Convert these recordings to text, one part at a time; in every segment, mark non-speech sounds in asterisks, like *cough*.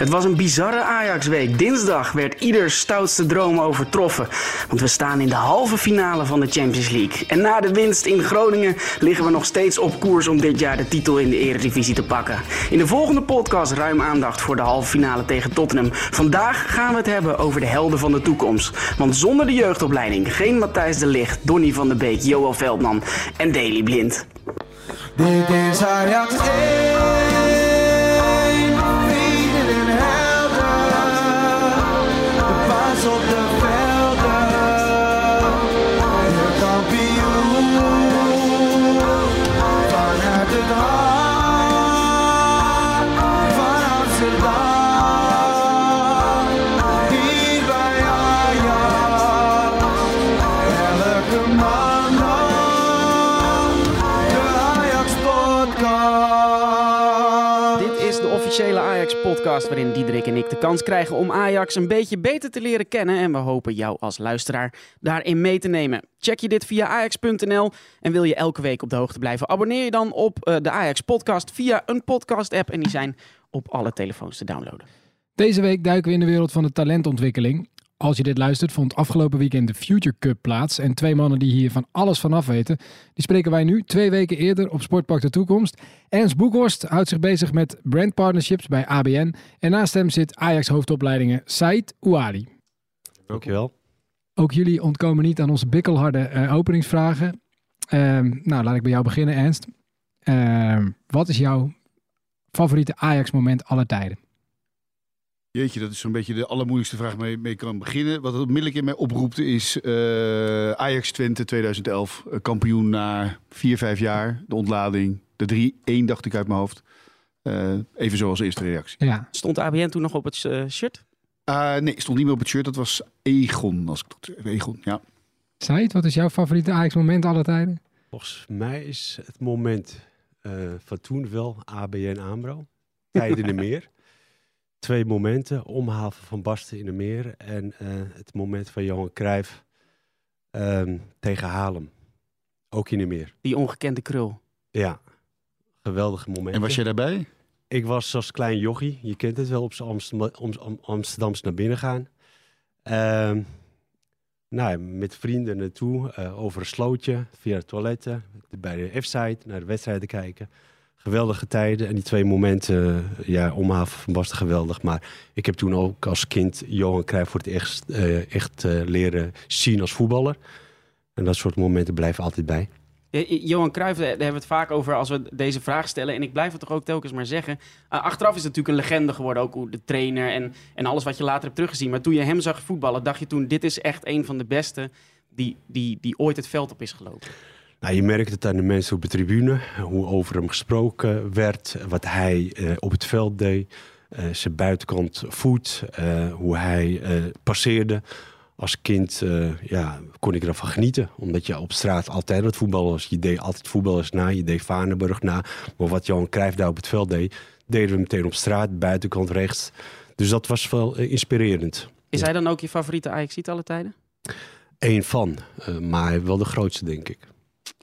Het was een bizarre Ajax-week. Dinsdag werd ieder stoutste droom overtroffen. Want we staan in de halve finale van de Champions League. En na de winst in Groningen liggen we nog steeds op koers om dit jaar de titel in de Eredivisie te pakken. In de volgende podcast ruim aandacht voor de halve finale tegen Tottenham. Vandaag gaan we het hebben over de helden van de toekomst. Want zonder de jeugdopleiding geen Matthijs de Ligt, Donny van de Beek, Joel Veldman en Daley Blind. Dit is Ajax 1. Ajax-podcast waarin Diederik en ik de kans krijgen om Ajax een beetje beter te leren kennen. En we hopen jou als luisteraar daarin mee te nemen. Check je dit via ajax.nl en wil je elke week op de hoogte blijven? Abonneer je dan op eh, de Ajax-podcast via een podcast-app en die zijn op alle telefoons te downloaden. Deze week duiken we in de wereld van de talentontwikkeling. Als je dit luistert, vond afgelopen weekend de Future Cup plaats. En twee mannen die hier van alles vanaf weten, die spreken wij nu twee weken eerder op Sportpark de Toekomst. Ernst Boekhorst houdt zich bezig met brandpartnerships bij ABN. En naast hem zit Ajax hoofdopleidingen Said Ouali. Dankjewel. Ook jullie ontkomen niet aan onze bikkelharde eh, openingsvragen. Ehm, nou, laat ik bij jou beginnen, Ernst. Ehm, wat is jouw favoriete Ajax-moment aller tijden? Jeetje, dat is zo'n beetje de allermoeilijkste vraag mee, mee kan beginnen. Wat het onmiddellijk in mij oproept is eh, Ajax Twente 2011. eh, kampioen na vier, vijf jaar. De ontlading. De 3-1 dacht ik uit mijn hoofd. Eh, even zoals eerste reactie. Ja, Stond ABN toen nog op het shirt? Ah, nee, stond niet meer op het shirt. Dat was Egon. Als ik dat, Egon, ja. Said, wat is jouw favoriete Ajax-moment aller tijden? Volgens mij is het moment eh, van toen wel ABN AMRO. Tijden in de meer. Twee momenten. Omhaven van Basten in de meer. En eh, het moment van Johan Cruijff ehm, tegen Haarlem. Ook in de meer. Die ongekende krul. Ja, geweldige moment. En was jij daarbij? Ik was als klein jochie, je kent het wel, op z'n Amsterdam, Am- Am- Amsterdams naar binnen gaan. Ehm, nou, met vrienden naartoe, eh, over een slootje, via de toiletten, bij de F-site, naar de wedstrijden kijken. Geweldige tijden en die twee momenten, eh, ja, omhaven Basten geweldig. Maar ik heb toen ook als kind Johan Cruijff voor het echt, eh, echt eh, leren zien als voetballer. En dat soort momenten blijven altijd bij. Eh, Johan Cruijff, daar hebben we het vaak over als we deze vraag stellen. En ik blijf het toch ook telkens maar zeggen. Achteraf is het natuurlijk een legende geworden. Ook hoe de trainer en, en alles wat je later hebt teruggezien. Maar toen je hem zag voetballen, dacht je toen... dit is echt een van de beste die, die, die ooit het veld op is gelopen. Nou, je merkt het aan de mensen op de tribune, hoe over hem gesproken werd, wat hij eh, op het veld deed, eh, zijn buitenkant voet, eh, hoe hij passeerde. Als kind ja, kon ik ervan genieten, omdat je op straat altijd voetballen was. Je deed altijd voetballers na, je deed Vaneburg na. Maar wat Johan Cruijff daar op het veld deed, deden we meteen op straat, buitenkant rechts. Dus dat was wel inspirerend. Is Ja. hij dan ook je favoriete Ajax alle tijden? Eén van, maar wel de grootste, denk ik.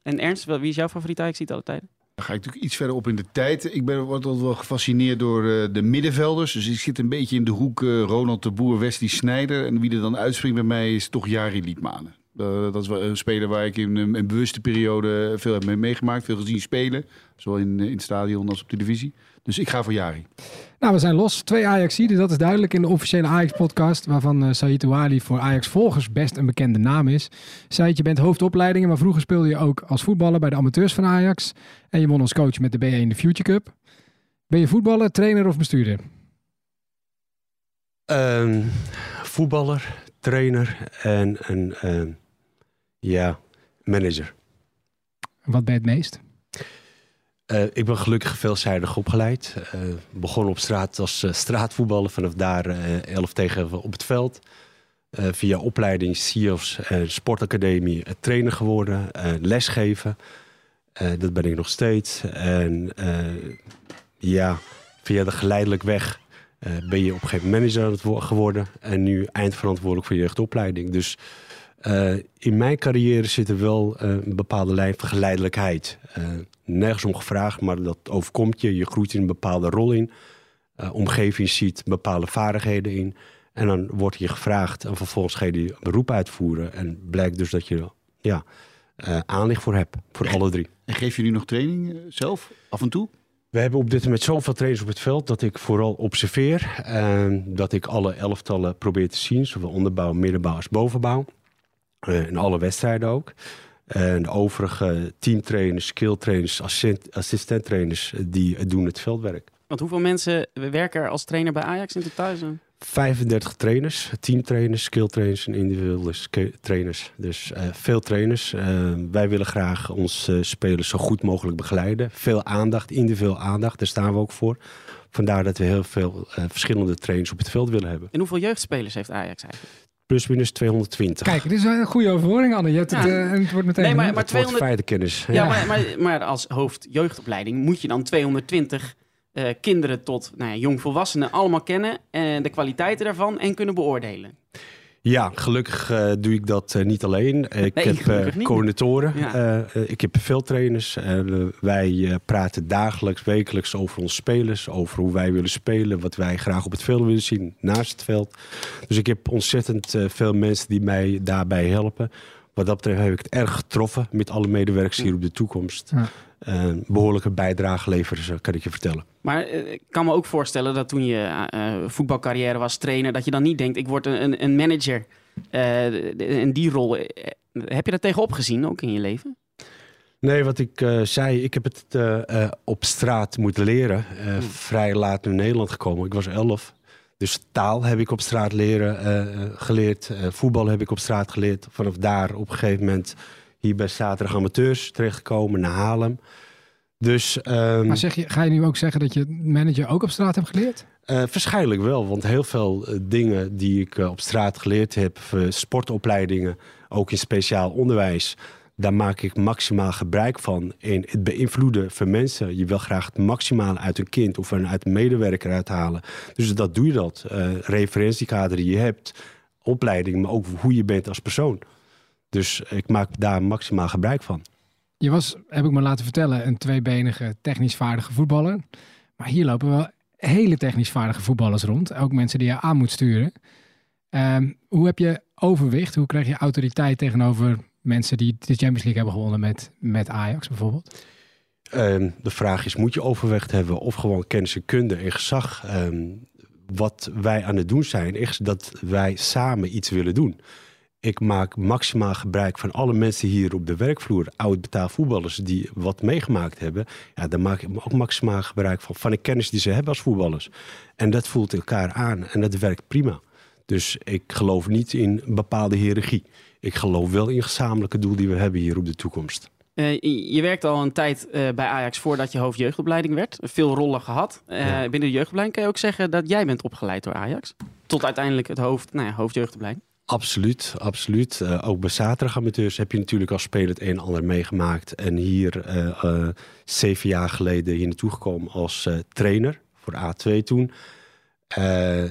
En Ernst, wie is jouw favoriete Ajax alle tijden? Dan ga ik natuurlijk iets verder op in de tijd. Ik ben word altijd wel gefascineerd door eh, de middenvelders. Dus ik zit een beetje in de hoek eh, Ronald de Boer, Wesley Sneijder. En wie er dan uitspringt bij mij is toch Jari Liedmanen. Eh, dat is wel een speler waar ik in een, bewuste periode veel heb mee meegemaakt. Veel gezien spelen. Zowel in, eh, in het stadion als op televisie. Dus ik ga voor Jari. Nou, we zijn los. Twee Ajaxiden, dat is duidelijk in de officiële Ajax-podcast, waarvan uh, Said Ouali voor Ajax-volgers best een bekende naam is. Said, je bent hoofdopleidingen, maar vroeger speelde je ook als voetballer bij de amateurs van Ajax. En je won als coach met de B1 de Future Cup. Ben je voetballer, trainer of bestuurder? Ehm, voetballer, trainer en een ehm, ja, manager. Wat ben je het meest? Eh, ik ben gelukkig veelzijdig opgeleid. Eh, begon op straat als eh, straatvoetballer. Vanaf daar eh 11 tegen op het veld. Via opleiding CIO's en sportacademie trainer geworden. lesgeven. Dat ben ik nog steeds. En ja, via de geleidelijk weg ben je op een gegeven moment manager geworden. En nu eindverantwoordelijk voor je jeugdopleiding. Dus eh, in mijn carrière zit er wel eh, een bepaalde lijn van geleidelijkheid. Eh, nergens om gevraagd, maar dat overkomt je. Je groeit in een bepaalde rol in. omgeving ziet, bepaalde vaardigheden in. En dan wordt je gevraagd en vervolgens ga je die beroep uitvoeren. En blijkt dus dat je ja, aanleg voor hebt, voor alle drie. En geef je nu nog training zelf, af en toe? We hebben op dit moment zoveel trainers op het veld dat ik vooral observeer. En dat ik alle elftallen probeer te zien, zowel onderbouw, middenbouw als bovenbouw. Eh, in alle wedstrijden ook. En de overige teamtrainers, skilltrainers, assistent, assistenttrainers, eh, die eh, doen het veldwerk. Want hoeveel mensen werken er als trainer bij Ajax in totaal? Zo? 35 trainers, teamtrainers, skilltrainers en individuele trainers. Dus veel trainers. Wij willen graag onze spelers zo goed mogelijk begeleiden. Veel aandacht, individueel aandacht, daar staan we ook voor. Vandaar dat we heel veel verschillende trainers op het veld willen hebben. En hoeveel jeugdspelers heeft Ajax eigenlijk? Plus minus 220. Kijk, dit is een goede overhoring, Anne. Je hebt het, Ja. eh, en het wordt meteen... Nee, maar- het wordt 200 feitenkennis. Ja, maar, maar, maar als hoofd jeugdopleiding moet je dan 220 eh, kinderen tot nou ja, jongvolwassenen allemaal kennen. En de kwaliteiten daarvan en kunnen beoordelen. Ja, gelukkig eh, doe ik dat eh, niet alleen. Ik Nee, heb eh coördinatoren. Ja. Ik heb veel trainers. En, wij praten dagelijks, wekelijks over onze spelers. Over hoe wij willen spelen. Wat wij graag op het veld willen zien, naast het veld. Dus ik heb ontzettend veel mensen die mij daarbij helpen. Wat dat betreft heb ik het erg getroffen met alle medewerkers hier op de toekomst. Ja. Eh, behoorlijke bijdrage leveren kan ik je vertellen. Maar eh, ik kan me ook voorstellen dat toen je eh, voetbalcarrière was, trainer, dat je dan niet denkt, ik word een, een- een manager. En die rol, heb je daar tegenop gezien ook in je leven? Nee, wat ik zei, ik heb het op straat moeten leren. Eh, Vrij laat in Nederland gekomen. Ik was elf. Dus taal heb ik op straat leren, geleerd. Voetbal heb ik op straat geleerd. Vanaf daar op een gegeven moment hier bij Zaterdag Amateurs terechtgekomen, naar Haarlem. Dus ehm, Maar zeg je, ga je nu ook zeggen dat je manager ook op straat hebt geleerd? eh, waarschijnlijk wel, want heel veel eh, dingen die ik eh, op straat geleerd heb, sportopleidingen, ook in speciaal onderwijs, daar maak ik maximaal gebruik van. En het beïnvloeden van mensen. Je wil graag het maximale uit een kind of uit een medewerker uithalen. Dus dat doe je dat. Referentiekader die je hebt, opleiding, maar ook hoe je bent als persoon. Dus ik maak daar maximaal gebruik van. Je was, heb ik me laten vertellen, een tweebenige technisch vaardige voetballer. Maar hier lopen wel hele technisch vaardige voetballers rond. Ook mensen die je aan moet sturen. Ehm, hoe heb je overwicht? Hoe krijg je autoriteit tegenover mensen die de Champions League hebben gewonnen met, met Ajax bijvoorbeeld? Ehm, de vraag is, moet je overweg hebben of gewoon kennis en kunde en gezag? Ehm, wat wij aan het doen zijn, is dat wij samen iets willen doen. Ik maak maximaal gebruik van alle mensen hier op de werkvloer, oud voetballers die wat meegemaakt hebben. Ja, daar maak ik ook maximaal gebruik van, van de kennis die ze hebben als voetballers. En dat voelt elkaar aan en dat werkt prima. Dus ik geloof niet in bepaalde hiërarchie. Ik geloof wel in een gezamenlijke doel die we hebben hier op de toekomst. Eh, je- werkte al een tijd eh, bij Ajax voordat je hoofd jeugdopleiding werd. Veel rollen gehad. Eh, Ja. Binnen de jeugdopleiding kan je ook zeggen dat jij bent opgeleid door Ajax. Tot uiteindelijk het hoofd, nou ja, hoofd jeugdopleiding. Absoluut, absoluut. Eh, ook bij zaterdagamateurs heb je natuurlijk als speler het een en ander meegemaakt. En hier eh, eh, zeven jaar geleden hier naartoe gekomen als trainer voor A2 toen.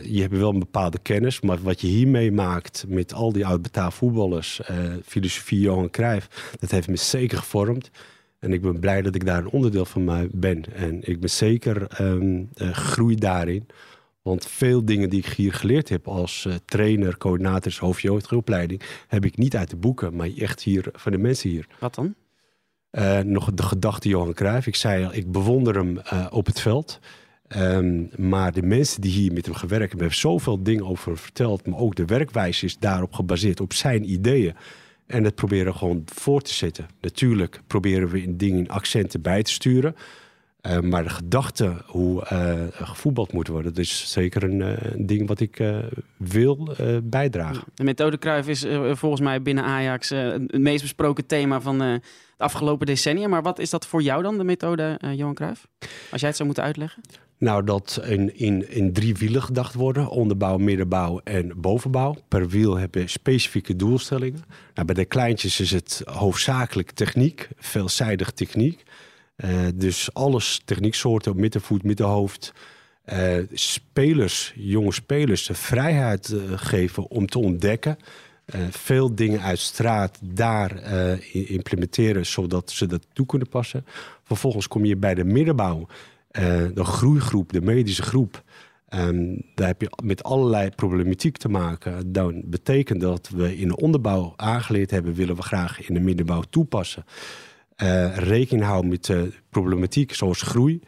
Je hebt wel een bepaalde kennis, maar wat je hier meemaakt met al die oud voetballers, filosofie Johan Cruijff, dat heeft me zeker gevormd. En ik ben blij dat ik daar een onderdeel van mij ben. En ik ben zeker ehm eh, gegroeid daarin. Want veel dingen die ik hier geleerd heb als eh, trainer, coördinator, hoofdjeugdopleiding, heb ik niet uit de boeken, maar echt hier van de mensen hier. Wat dan? Eh, nog de gedachte Johan Cruijff. Ik zei al, ik bewonder hem eh, op het veld. Ehm, maar de mensen die hier met hem gewerkt hebben, hebben zoveel dingen over verteld. Maar ook de werkwijze is daarop gebaseerd, op zijn ideeën. En dat proberen we gewoon voor te zetten. Natuurlijk proberen we in dingen, in accenten bij te sturen. Eh, maar de gedachte hoe eh, gevoetbald moet worden, dat is zeker een, eh, ding wat ik wil bijdragen. De methode Cruijff is volgens mij binnen Ajax het meest besproken thema van de afgelopen decennia. Maar wat is dat voor jou dan, de methode Johan Cruijff? Als jij het zou moeten uitleggen. Nou, dat in, in, in drie wielen gedacht worden. Onderbouw, middenbouw en bovenbouw. Per wiel heb je specifieke doelstellingen. Nou, bij de kleintjes is het hoofdzakelijk techniek. Veelzijdig techniek. Eh, dus alles technieksoorten, middenvoet, middenhoofd. Eh, spelers, jonge spelers, de vrijheid eh, geven om te ontdekken. Veel dingen uit straat daar implementeren, zodat ze dat toe kunnen passen. Vervolgens kom je bij de middenbouw. De groeigroep, de medische groep, ehm, daar heb je met allerlei problematiek te maken. Dan betekent dat we in de onderbouw aangeleerd hebben, willen we graag in de middenbouw toepassen. Eh, rekening houden met eh, problematiek zoals groei.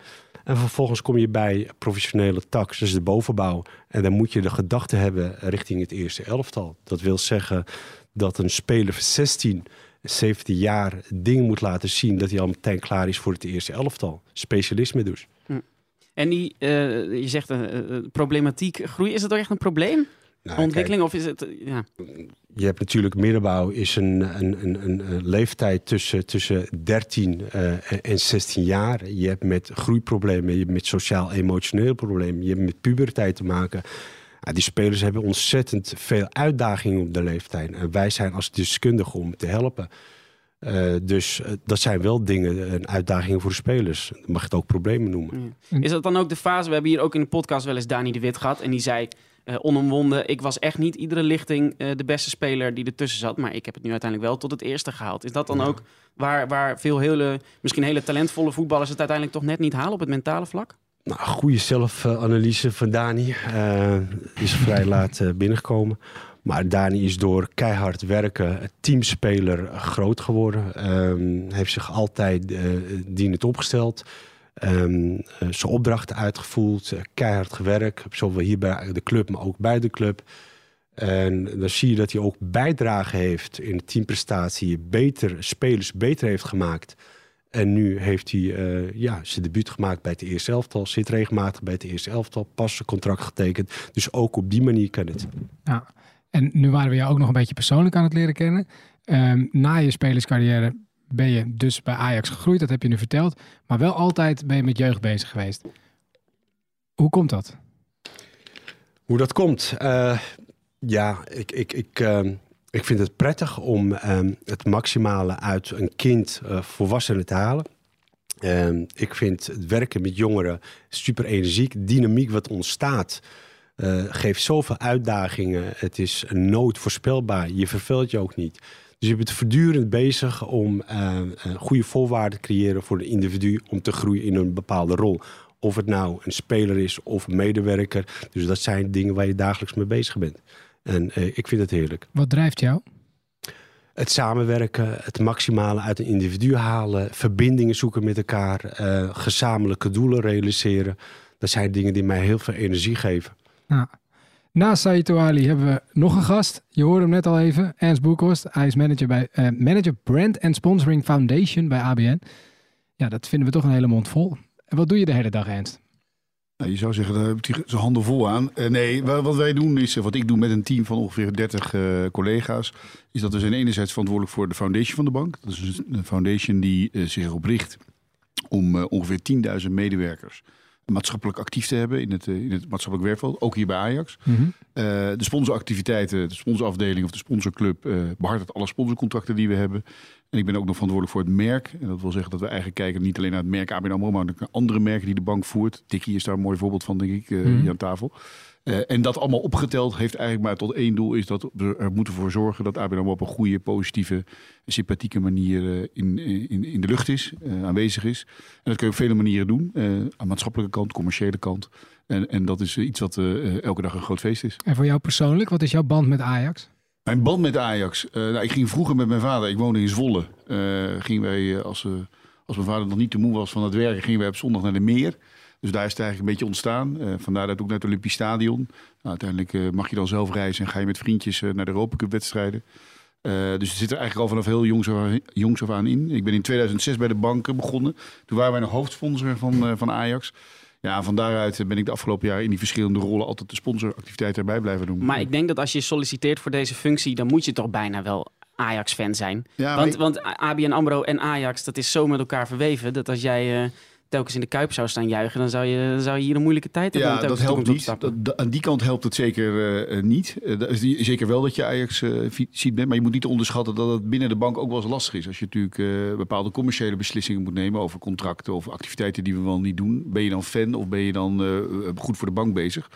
En vervolgens kom je bij professionele tak, dus de bovenbouw. En dan moet je de gedachte hebben richting het eerste elftal. Dat wil zeggen dat een speler van 16, 17 jaar dingen moet laten zien... dat hij al meteen klaar is voor het eerste elftal. Specialisme dus. En die, eh, je zegt eh, problematiek groei, is het toch echt een probleem? Nou, Ontwikkeling of is het, eh, ja. Je hebt natuurlijk middenbouw is een, een, een, een, leeftijd tussen, tussen 13 eh, en- en 16 jaar. Je hebt met groeiproblemen, je hebt met sociaal-emotioneel problemen, je hebt met puberteit te maken. Ja, die spelers hebben ontzettend veel uitdagingen op de leeftijd. En wij zijn als deskundigen om te helpen. Eh, dus dat zijn wel dingen, een uitdaging voor de spelers. Je mag het ook problemen noemen. Is dat dan ook de fase? We hebben hier ook in de podcast wel eens Dani de Wit gehad. En die zei eh onomwonden, ik was echt niet iedere lichting eh, de beste speler die ertussen zat. Maar ik heb het nu uiteindelijk wel tot het eerste gehaald. Is dat dan ook waar, waar veel hele, misschien hele talentvolle voetballers het uiteindelijk toch net niet halen op het mentale vlak? Nou, goede zelfanalyse van Dani. eh, is vrij *laughs* laat binnengekomen. Maar Dani is door keihard werken teamspeler groot geworden. Ehm, heeft zich altijd dienend opgesteld. Eh, zijn opdrachten uitgevoerd. eh, keihard gewerkt. Zowel hier bij de club, maar ook bij de club. En dan zie je dat hij ook bijdrage heeft in de teamprestatie. Beter, spelers beter heeft gemaakt. En nu heeft hij eh, ja, zijn debuut gemaakt bij het eerste elftal. Zit regelmatig bij het eerste elftal. Pas zijn contract getekend. Dus ook op die manier kan het. Ja. En nu waren we jou ook nog een beetje persoonlijk aan het leren kennen. Ehm, na je spelerscarrière ben je dus bij Ajax gegroeid, dat heb je nu verteld. Maar wel altijd ben je met jeugd bezig geweest. Hoe komt dat? Hoe dat komt? Eh, ja, ik, ik, ik, ehm, ik vind het prettig om ehm, het maximale uit een kind eh, volwassenen te halen. Ehm, ik vind het werken met jongeren super energiek. Dynamiek wat ontstaat eh, geeft zoveel uitdagingen. Het is nooit voorspelbaar. Je verveelt je ook niet. Dus je bent voortdurend bezig om eh, eh, goede voorwaarden te creëren voor een individu om te groeien in een bepaalde rol. Of het nou een speler is of een medewerker. Dus dat zijn dingen waar je dagelijks mee bezig bent. En eh, ik vind het heerlijk. Wat drijft jou? Het samenwerken, het maximale uit een individu halen, verbindingen zoeken met elkaar, gezamenlijke doelen realiseren. Dat zijn dingen die mij heel veel energie geven. Nou, naast Saito Ali hebben we nog een gast. Je hoorde hem net al even, Ernst Boekhorst. Hij is manager, bij, eh, manager Brand and Sponsoring Foundation bij ABN. Ja, dat vinden we toch een hele mond vol. En wat doe je de hele dag, Ernst? Nou, je zou zeggen, daar heeft hij zijn handen vol aan. Eh, nee, wa- wat wij doen is, eh, wat ik doe met een team van ongeveer 30 eh, collega's, is dat we zijn enerzijds verantwoordelijk voor de foundation van de bank. Dat is dus een foundation die zich erop richt om ongeveer 10.000 medewerkers maatschappelijk actief te hebben in het, eh, in het maatschappelijk werkveld, ook hier bij Ajax. Mhm. Eh, de sponsoractiviteiten, de sponsorafdeling of de sponsorclub eh behartigt alle sponsorcontracten die we hebben. En ik ben ook nog verantwoordelijk voor het merk. En dat wil zeggen dat we eigenlijk kijken niet alleen naar het merk ABN AMRO, maar ook naar andere merken die de bank voert. Dickie is daar een mooi voorbeeld van, denk ik, Mhm. hier aan tafel. Eh, en dat allemaal opgeteld heeft eigenlijk maar tot één doel, is dat we er moeten voor zorgen dat ABN op een goede, positieve, sympathieke manier eh, in, in, in de lucht is, eh, aanwezig is. En dat kun je op vele manieren doen, aan maatschappelijke kant, commerciële kant. En, en dat is iets wat elke dag een groot feest is. En voor jou persoonlijk, wat is jouw band met Ajax? Mijn band met Ajax. nou, ik ging vroeger met mijn vader, ik woonde in Zwolle. gingen wij, als, als mijn vader nog niet te moe was van het werken, gingen wij op zondag naar de meer. Dus daar is het eigenlijk een beetje ontstaan. Eh, vandaar dat ook naar het Olympisch Stadion. Nou, uiteindelijk eh, mag je dan zelf reizen en ga je met vriendjes eh, naar de Europa Cup wedstrijden. Dus het zit er eigenlijk al vanaf heel jongs af, jongs af aan in. Ik ben in 2006 bij de banken begonnen. Toen waren wij nog hoofdsponsor van, van Ajax. Ja, van daaruit ben ik de afgelopen jaren in die verschillende rollen altijd de sponsoractiviteiten erbij blijven doen. Maar ik denk dat als je solliciteert voor deze functie, dan moet je toch bijna wel Ajax-fan zijn. Ja, want, ik- want ABN AMRO en Ajax, dat is zo met elkaar verweven, dat als jij telkens in de Kuip zou staan juichen, dan zou je, dan zou je hier een moeilijke tijd hebben. Ja, dat helpt niet. Dat, aan die kant helpt het zeker eh, eh, niet. Eh, dat is die- zeker wel dat je Ajax ziet bent. Maar je moet niet onderschatten dat het binnen de bank ook wel eens lastig is. Als je natuurlijk bepaalde commerciële beslissingen moet nemen over contracten of activiteiten die we wel niet doen. Ben je dan fan of ben je dan goed voor de bank bezig?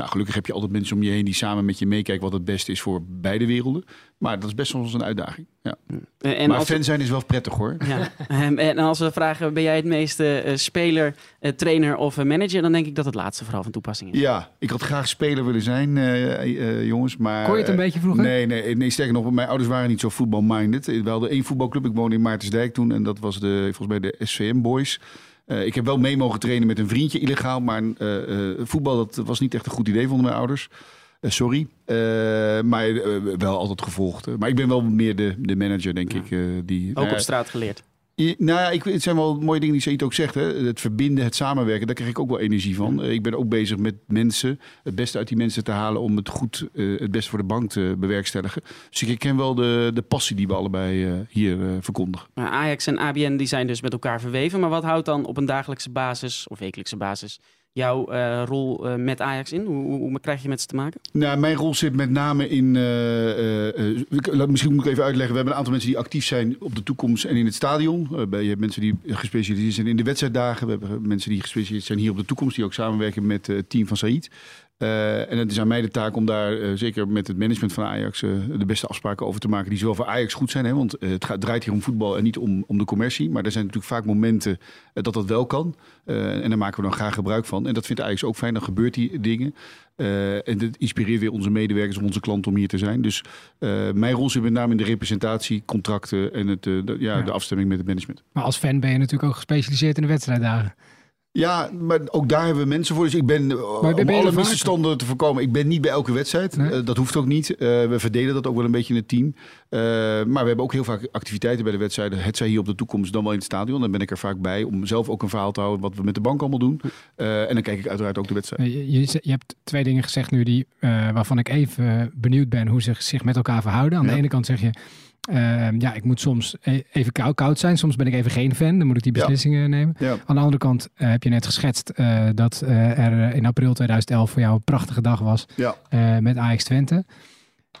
Nou, gelukkig heb je altijd mensen om je heen die samen met je meekijken wat het beste is voor beide werelden. Maar dat is best wel eens een uitdaging. Ja. En maar als, fan zijn is wel prettig hoor. ja. *laughs* En als we vragen, ben jij het meeste eh, speler, eh, trainer of eh, manager? Dan denk ik dat het laatste vooral van toepassing is. Ja, ik had graag speler willen zijn, eh, eh, jongens. Maar, Kon je het een beetje vroeger? Nee, nee, nee, sterker nog, mijn ouders waren niet zo voetbalminded. We hadden één voetbalclub, ik woonde in Maartensdijk toen. En dat was de, volgens mij de SVM Boys. Eh, ik heb wel mee mogen trainen met een vriendje illegaal. Maar eh, eh, voetbal, dat was niet echt een goed idee, vonden mijn ouders. Sorry. Maar wel altijd gevolgd. Maar ik ben wel meer de, de manager, denk Ja. ik. die, Ook op straat geleerd. Nou ja, ik, het zijn wel mooie dingen die Said ook zegt. Hè? Het verbinden, het samenwerken, daar krijg ik ook wel energie van. Ik ben ook bezig met mensen, het beste uit die mensen te halen om het goed, eh, het beste voor de bank te bewerkstelligen. Dus ik ken wel de, de passie die we allebei eh, hier eh, verkondigen. Maar Ajax en ABN die zijn dus met elkaar verweven. Maar wat houdt dan op een dagelijkse basis of wekelijkse basis jouw eh, rol eh, met Ajax in? Hoe, hoe, hoe krijg je met ze te maken? Nou, mijn rol zit met name in. eh, misschien moet ik even uitleggen. We hebben een aantal mensen die actief zijn op de toekomst en in het stadion. Je hebt mensen die gespecialiseerd zijn in de wedstrijddagen. We hebben mensen die gespecialiseerd zijn hier op de toekomst, die ook samenwerken met het team van Said. Eh, en het is aan mij de taak om daar, eh, zeker met het management van Ajax, eh, de beste afspraken over te maken. Die zowel voor Ajax goed zijn. Hè, want het gaat, draait hier om voetbal en niet om, om de commercie. Maar er zijn natuurlijk vaak momenten dat dat wel kan. En daar maken we dan graag gebruik van. En dat vindt Ajax ook fijn. Dan gebeurt die dingen. En dat inspireert weer onze medewerkers, onze klanten om hier te zijn. Dus mijn rol zit met name in de representatie, contracten en het, de, ja, Ja. de afstemming met het management. Maar als fan ben je natuurlijk ook gespecialiseerd in de wedstrijddagen. Ja, maar ook daar hebben we mensen voor. Dus ik ben, eh, om alle misverstanden te voorkomen, ik ben niet bij elke wedstrijd. Nee? Eh, dat hoeft ook niet. Eh, we verdelen dat ook wel een beetje in het team. Maar we hebben ook heel vaak activiteiten bij de wedstrijden. Het zij hier op de toekomst, dan wel in het stadion. Dan ben ik er vaak bij om zelf ook een verhaal te houden wat we met de bank allemaal doen. En dan kijk ik uiteraard ook de wedstrijd. Je, je, je hebt twee dingen gezegd nu die, waarvan ik even benieuwd ben hoe ze zich met elkaar verhouden. Aan de ene kant zeg je, eh, ja, ik moet soms e- even koud, koud zijn. Soms ben ik even geen fan. Dan moet ik die Ja. beslissingen nemen. Ja. Aan de andere kant eh, heb je net geschetst eh, dat eh, er in april 2011 voor jou een prachtige dag was Ja. met Ajax Twente.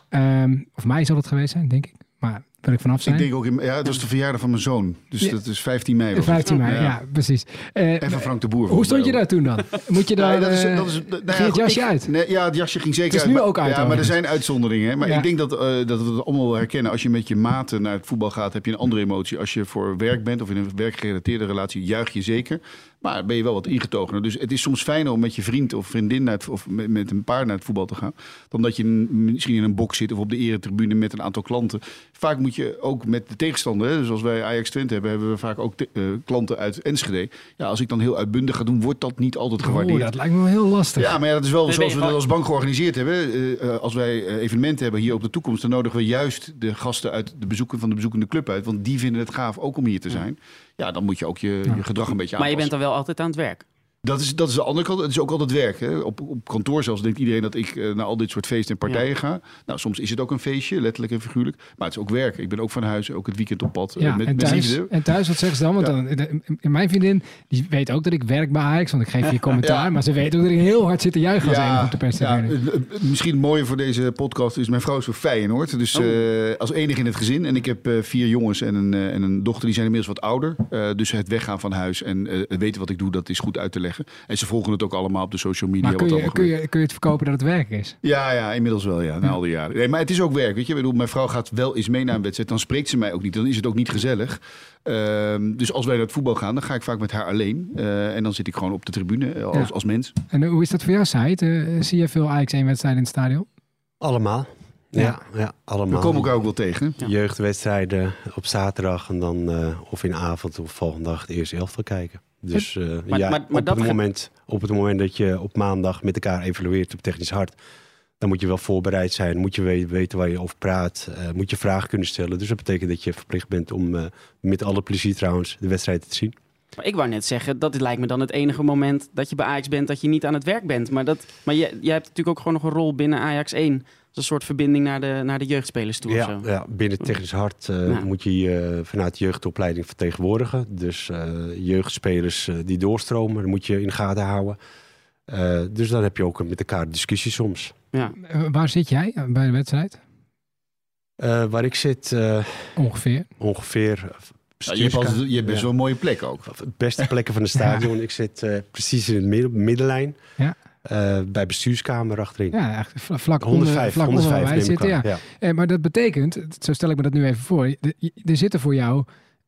Ehm of mij zal het geweest zijn, denk ik. Maar wil ik vanaf zijn. Ik denk ook, in, ja, het was de verjaardag van mijn zoon. Dus Ja. dat is 15 mei. was het. 15 mei, ja, precies. Eh, En van Frank de Boer. hoe stond je daar toen dan? Moet je *laughs* daar... Nee, dat is, eh, dat is, nou ja, ging het jasje ik- uit? Nee, ja, het jasje ging zeker Het is uit. nu maar- ook uit, Ja, maar er zijn uitzonderingen. Hè? Maar ik denk dat, eh, dat we het allemaal wel herkennen. Als je met je maten naar het voetbal gaat, heb je een andere emotie. Als je voor werk bent of in een werkgerelateerde relatie, juich je zeker. Maar ben je wel wat ingetogener. Dus het is soms fijner om met je vriend of vriendin naar het, of met, met een paar naar het voetbal te gaan. Dan dat je misschien in een box zit of op de eretribune met een aantal klanten. Vaak moet je ook met de tegenstander, hè, dus als wij Ajax Twente hebben, hebben we vaak ook te- eh, klanten uit Enschede. Ja, als ik dan heel uitbundig ga doen, wordt dat niet altijd gewaardeerd. Oeh, dat lijkt me wel heel lastig. Ja, maar ja, dat is wel Nee, zoals we dat als bank georganiseerd hebben. Eh, eh, als wij evenementen hebben hier op de toekomst, dan nodigen we juist de gasten uit de bezoeken van de bezoekende club uit. Want die vinden het gaaf ook om hier te zijn. Ja, dan moet je ook je, je gedrag een beetje aanpassen. Maar je bent dan wel altijd aan het werk. Dat is, dat is de andere kant. Het is ook altijd werk. Hè. Op, op kantoor zelfs denkt iedereen dat ik eh, naar al dit soort feesten en partijen ga. Nou, soms is het ook een feestje, letterlijk en figuurlijk. Maar het is ook werk. Ik ben ook van huis, ook het weekend op pad. eh, Ja, met, en, thuis, en thuis, wat zeggen ze dan? Want Ja. dan, in mijn vriendin, die weet ook dat ik werk bij Ajax, want ik geef je *laughs* commentaar. Maar ze weet ook dat ik heel hard zit te juichen als enige op de het- het- misschien het mooie voor deze podcast is mijn vrouw is voor Feyenoord. Dus Oh. eh, als enige in het gezin. En ik heb eh, vier jongens en een, eh, en een dochter. Die zijn inmiddels wat ouder. Eh, dus het weggaan van huis en eh, het weten wat ik doe, dat is goed uit te leggen. En ze volgen het ook allemaal op de social media. maar kun wat je, kun, je, kun je het verkopen dat het werk is? Ja, ja, inmiddels wel, ja, na al die jaren. Nee, maar het is ook werk, weet je. Ik bedoel, mijn vrouw gaat wel eens mee naar een wedstrijd. Dan spreekt ze mij ook niet. Dan is het ook niet gezellig. Ehm, dus als wij naar het voetbal gaan, dan ga ik vaak met haar alleen. Eh, en dan zit ik gewoon op de tribune eh, als, Ja. als mens. En hoe is dat voor jou, Said? Eh, zie je veel Ajax 1 wedstrijden in het stadion? Allemaal. Ja, Ja. ja, allemaal. We komen elkaar ook wel tegen. Ja. Jeugdwedstrijden op zaterdag en dan eh, of in de avond of volgende dag het eerste elftal kijken. Dus eh, Maar- ja, maar- maar op, dat het moment, op het moment dat je op maandag met elkaar evalueert op technisch hart, dan moet je wel voorbereid zijn. Moet je we- weten waar je over praat. eh, moet je vragen kunnen stellen. Dus dat betekent dat je verplicht bent om eh, met alle plezier trouwens de wedstrijd te zien. Maar ik wou net zeggen, dat lijkt me dan het enige moment dat je bij Ajax bent dat je niet aan het werk bent. Maar, dat, maar jij, jij hebt natuurlijk ook gewoon nog een rol binnen Ajax 1. Als een soort verbinding naar de, naar de jeugdspelers toe of Ja, zo. ja, binnen technisch hart eh, Ja. moet je je vanuit de jeugdopleiding vertegenwoordigen. Dus eh, jeugdspelers eh, die doorstromen, dat moet je in de gaten houden. Eh, dus dan heb je ook met elkaar discussie soms. Ja. Eh, waar zit jij eh, bij de wedstrijd? Eh, waar ik zit, eh, Ongeveer. ongeveer. Ja, je hebt, altijd, je hebt best Ja. wel een mooie plek ook. Beste plekken van het stadion. *laughs* Ik zit eh, precies in het midden, middenlijn. Ja. Eh, bij bestuurskamer achterin. Ja, echt vla- vlak 105, onder, vlak onder waar 105 wij zitten. Ja. Eh, maar dat betekent, zo stel ik me dat nu even voor, er zitten voor jou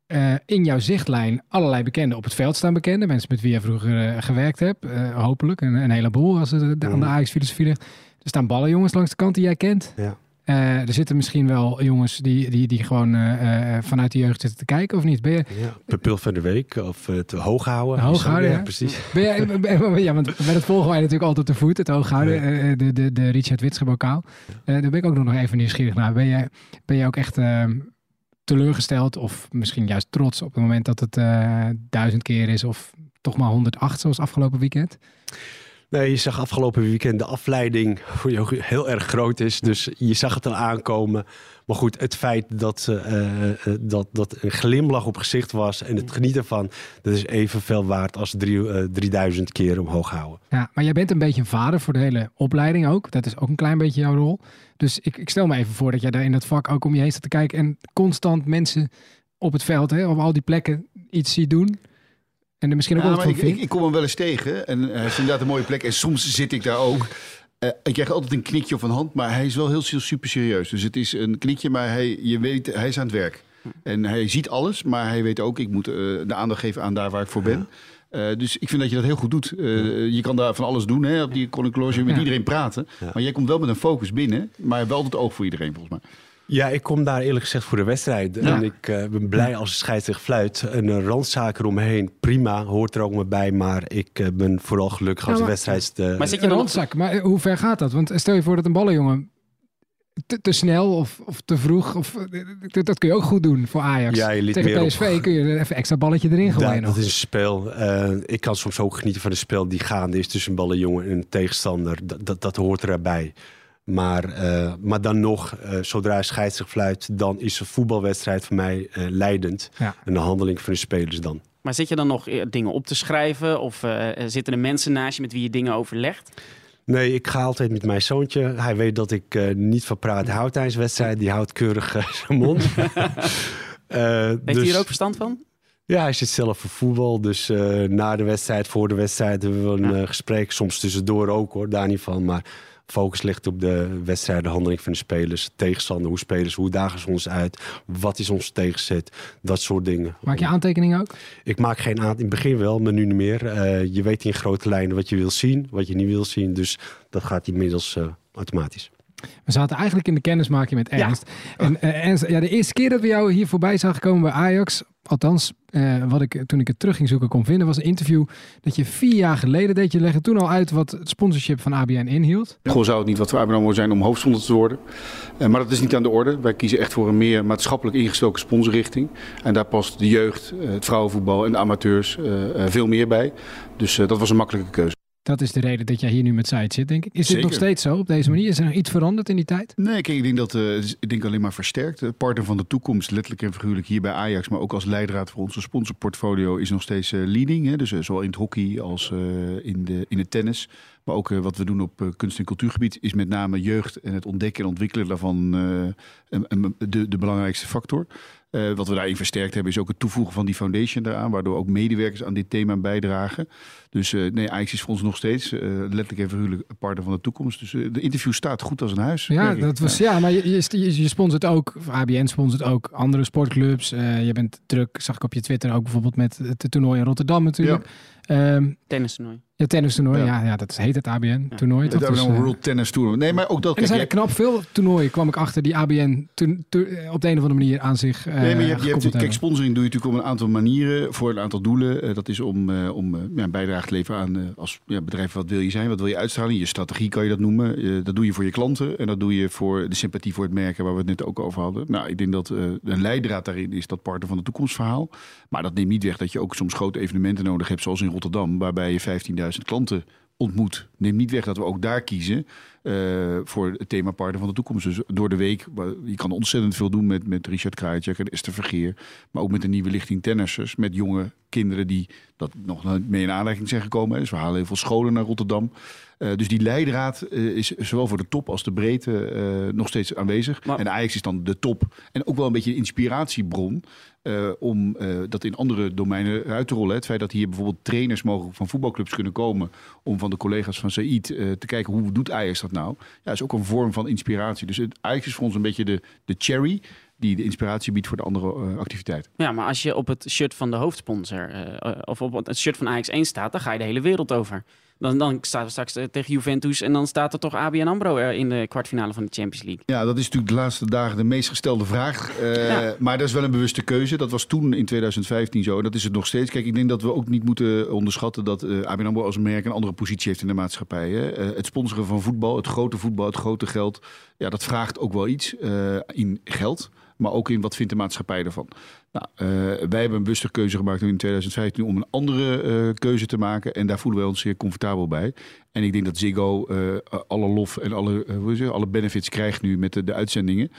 eh, in jouw zichtlijn allerlei bekenden. Op het veld staan bekenden, mensen met wie je vroeger gewerkt hebt, hopelijk, een, een heleboel als het aan de Mhm. Ajax-filosofie ligt. Er staan ballenjongens langs de kant die jij kent. Ja. Eh, er zitten misschien wel jongens die, die, die gewoon eh, eh, vanuit de jeugd zitten te kijken, of niet? Ben je, Ja, pupil van de week of het hoog houden. Hoog houden, ja. precies. Ben jij, *laughs* ja, want met het volgen wij natuurlijk altijd te voet, het hooghouden, Ja. eh, de, de, de Richard Witsche bokaal. Daar ben ik ook nog even nieuwsgierig naar. Ben jij, ben jij ook echt eh, teleurgesteld of misschien juist trots op het moment dat het duizend keer is of toch maar 108 zoals afgelopen weekend? Nee, je zag afgelopen weekend de afleiding voor jou heel erg groot is. Dus je zag het al aankomen. Maar goed, het feit dat, eh, dat, dat een glimlach op gezicht was en het genieten van, dat is evenveel waard als drie, eh, 3000 keer omhoog houden. Ja, maar jij bent een beetje een vader voor de hele opleiding ook. Dat is ook een klein beetje jouw rol. Dus ik, ik stel me even voor dat jij daar in dat vak ook om je heen staat te kijken en constant mensen op het veld, hè, op al die plekken iets ziet doen. En er misschien ook wel wat ik, van ik, vindt. ik kom hem wel eens tegen. En hij heeft inderdaad een mooie plek. En soms zit ik daar ook. Eh, ik krijg altijd een knikje of een hand. Maar hij is wel heel super serieus. Dus het is een knikje, maar hij, je weet, hij is aan het werk. En hij ziet alles. Maar hij weet ook, ik moet eh, de aandacht geven aan daar waar ik voor ben. Eh, dus ik vind dat je dat heel goed doet. Eh, Je kan daar van alles doen, hè, op die Loge, met Ja. iedereen praten. Maar jij komt wel met een focus binnen. Maar wel het oog voor iedereen, volgens mij. Ja, ik kom daar eerlijk gezegd voor de wedstrijd. Ja. En ik eh, ben blij als de scheidsrechter fluit. Een uh, randzaak eromheen, prima, hoort er ook maar bij. Maar ik eh, ben vooral gelukkig als Ja, de wedstrijd... eh, Maar zit je Een randzak. Maar hoe ver gaat dat? Want stel je voor dat een ballenjongen te, te snel of, of te vroeg, of, eh, dat, dat kun je ook goed doen voor Ajax. Ja, je liet Tegen meer op- PSV kun je er even extra balletje erin Ja, gooien. dat nog. is een spel. Eh, ik kan soms ook genieten van een spel die gaande is tussen een ballenjongen en een tegenstander. Dat, dat, dat hoort erbij. Maar, eh, maar dan nog, eh, zodra een scheidsrechter fluit, dan is een voetbalwedstrijd voor mij eh, leidend. Ja. En de handeling van de spelers dan. Maar zit je dan nog dingen op te schrijven? Of eh, zitten er mensen naast je met wie je dingen overlegt? Nee, ik ga altijd met mijn zoontje. Hij weet dat ik eh, niet van praat houd tijdens wedstrijd. Die houdt keurig *laughs* zijn mond. *laughs* Eh, Heeft dus- hij hier ook verstand van? Ja, hij zit zelf voor voetbal. Dus eh, na de wedstrijd, voor de wedstrijd hebben we een Ja. gesprek. Soms tussendoor ook hoor, daar niet van. Maar focus ligt op de wedstrijd, de handeling van de spelers. Tegenstander, hoe spelers, hoe dagen ze ons uit? Wat is ons tegenzet? Dat soort dingen. Maak je aantekeningen ook? Ik maak geen aan. In het begin wel, maar nu niet meer. Eh, je weet in grote lijnen wat je wil zien, wat je niet wil zien. Dus dat gaat inmiddels eh, automatisch. We zaten eigenlijk in de kennismaking met Ernst. En eh, Ernst, ja, de eerste keer dat we jou hier voorbij zagen komen bij Ajax, althans, eh, wat ik toen ik het terug ging zoeken kon vinden, was een interview dat je vier jaar geleden deed. Je legde toen al uit wat het sponsorship van ABN inhield. Gewoon zou het niet wat voor ABN zijn om hoofdsponsor te worden. Eh, maar dat is niet aan de orde. Wij kiezen echt voor een meer maatschappelijk ingestoken sponsorrichting. En daar past de jeugd, eh, het vrouwenvoetbal en de amateurs veel meer bij. Dus dat was een makkelijke keuze. Dat is de reden dat jij hier nu met Said zit, denk ik. Is dit nog steeds zo op deze manier? Is er nog iets veranderd in die tijd? Nee, kijk, ik denk dat eh, ik denk alleen maar versterkt. Eh, partner van de toekomst, letterlijk en figuurlijk hier bij Ajax, maar ook als leidraad voor onze sponsorportfolio is nog steeds eh, leading. Hè? Dus eh, zowel in het hockey als in, de, in het tennis. Maar ook wat we doen op kunst- en cultuurgebied is met name jeugd en het ontdekken en ontwikkelen daarvan de, de belangrijkste factor. Eh, wat we daarin versterkt hebben is ook het toevoegen van die foundation daaraan, waardoor ook medewerkers aan dit thema bijdragen. Dus eh, nee, Ajax is voor ons nog steeds eh, letterlijk en figuurlijk een partner van de toekomst. Dus de interview staat goed als een huis. Ja, dat was, ja maar je, je, je sponsort ook, of ABN sponsort ook andere sportclubs. Je bent druk, zag ik op je Twitter ook bijvoorbeeld met het toernooi in Rotterdam natuurlijk. Ehm, Tennistoernooi. ja, tennistoernooi, ja. Ja. Ja, dat heet het. Ja, daar hebben Dus, we nog eh, een World Tennis Tour. Nee, maar ook dat. en er zijn er je- knap veel toernooien, kwam ik achter, die ABN toen- toen- op de een of andere manier aan zich eh Nee, maar je hebt, je hebt, kijk, sponsoring doe je natuurlijk op een aantal manieren voor een aantal doelen. Eh, dat is om, eh, om eh, ja, een bijdrage te leveren aan eh, als ja, bedrijf wat wil je zijn, wat wil je uitstralen. Je strategie kan je dat noemen. Eh, dat doe je voor je klanten en dat doe je voor de sympathie voor het merken waar we het net ook over hadden. Nou, ik denk dat eh, een leidraad daarin is dat partner van het toekomstverhaal. Maar dat neemt niet weg dat je ook soms grote evenementen nodig hebt, zoals in Rotterdam, waarbij je 15.000 klanten ontmoet. Neemt niet weg dat we ook daar kiezen eh, voor het thema Partner van de Toekomst. Dus door de week, je kan ontzettend veel doen met, met Richard Krajicek en Esther Vergeer. Maar ook met een nieuwe lichting tennissers. Met jonge kinderen die dat nog mee in aanraking zijn gekomen. Dus we halen heel veel scholen naar Rotterdam. Eh, dus die leidraad eh, is zowel voor de top als de breedte eh, nog steeds aanwezig. Maar- en Ajax is dan de top. En ook wel een beetje een inspiratiebron om dat in andere domeinen uit te rollen. Het feit dat hier bijvoorbeeld trainers mogen van voetbalclubs kunnen komen... om van de collega's van Said te kijken hoe doet Ajax dat nou. Ja, is ook een vorm van inspiratie. Dus het, Ajax is voor ons een beetje de, de cherry... die de inspiratie biedt voor de andere eh, activiteiten. Ja, maar als je op het shirt van de hoofdsponsor eh, of op het shirt van Ajax 1 staat, dan ga je de hele wereld over. Dan, dan staat er straks eh, tegen Juventus en dan staat er toch ABN AMRO er in de kwartfinale van de Champions League. Ja, dat is natuurlijk de laatste dagen de meest gestelde vraag. Eh, Ja. Maar dat is wel een bewuste keuze. Dat was toen in 2015 zo. En dat is het nog steeds. Kijk, ik denk dat we ook niet moeten onderschatten dat eh ABN AMRO als merk een andere positie heeft in de maatschappij. Hè. Eh, het sponsoren van voetbal, het grote voetbal, het grote geld. Ja, dat vraagt ook wel iets eh, in geld. Maar ook in wat vindt de maatschappij ervan. Nou, eh, wij hebben een bewuste keuze gemaakt in 2015 om een andere eh, keuze te maken. En daar voelen wij ons zeer comfortabel bij. En ik denk dat Ziggo eh, alle lof en alle, hoe alle benefits krijgt nu met de, de uitzendingen.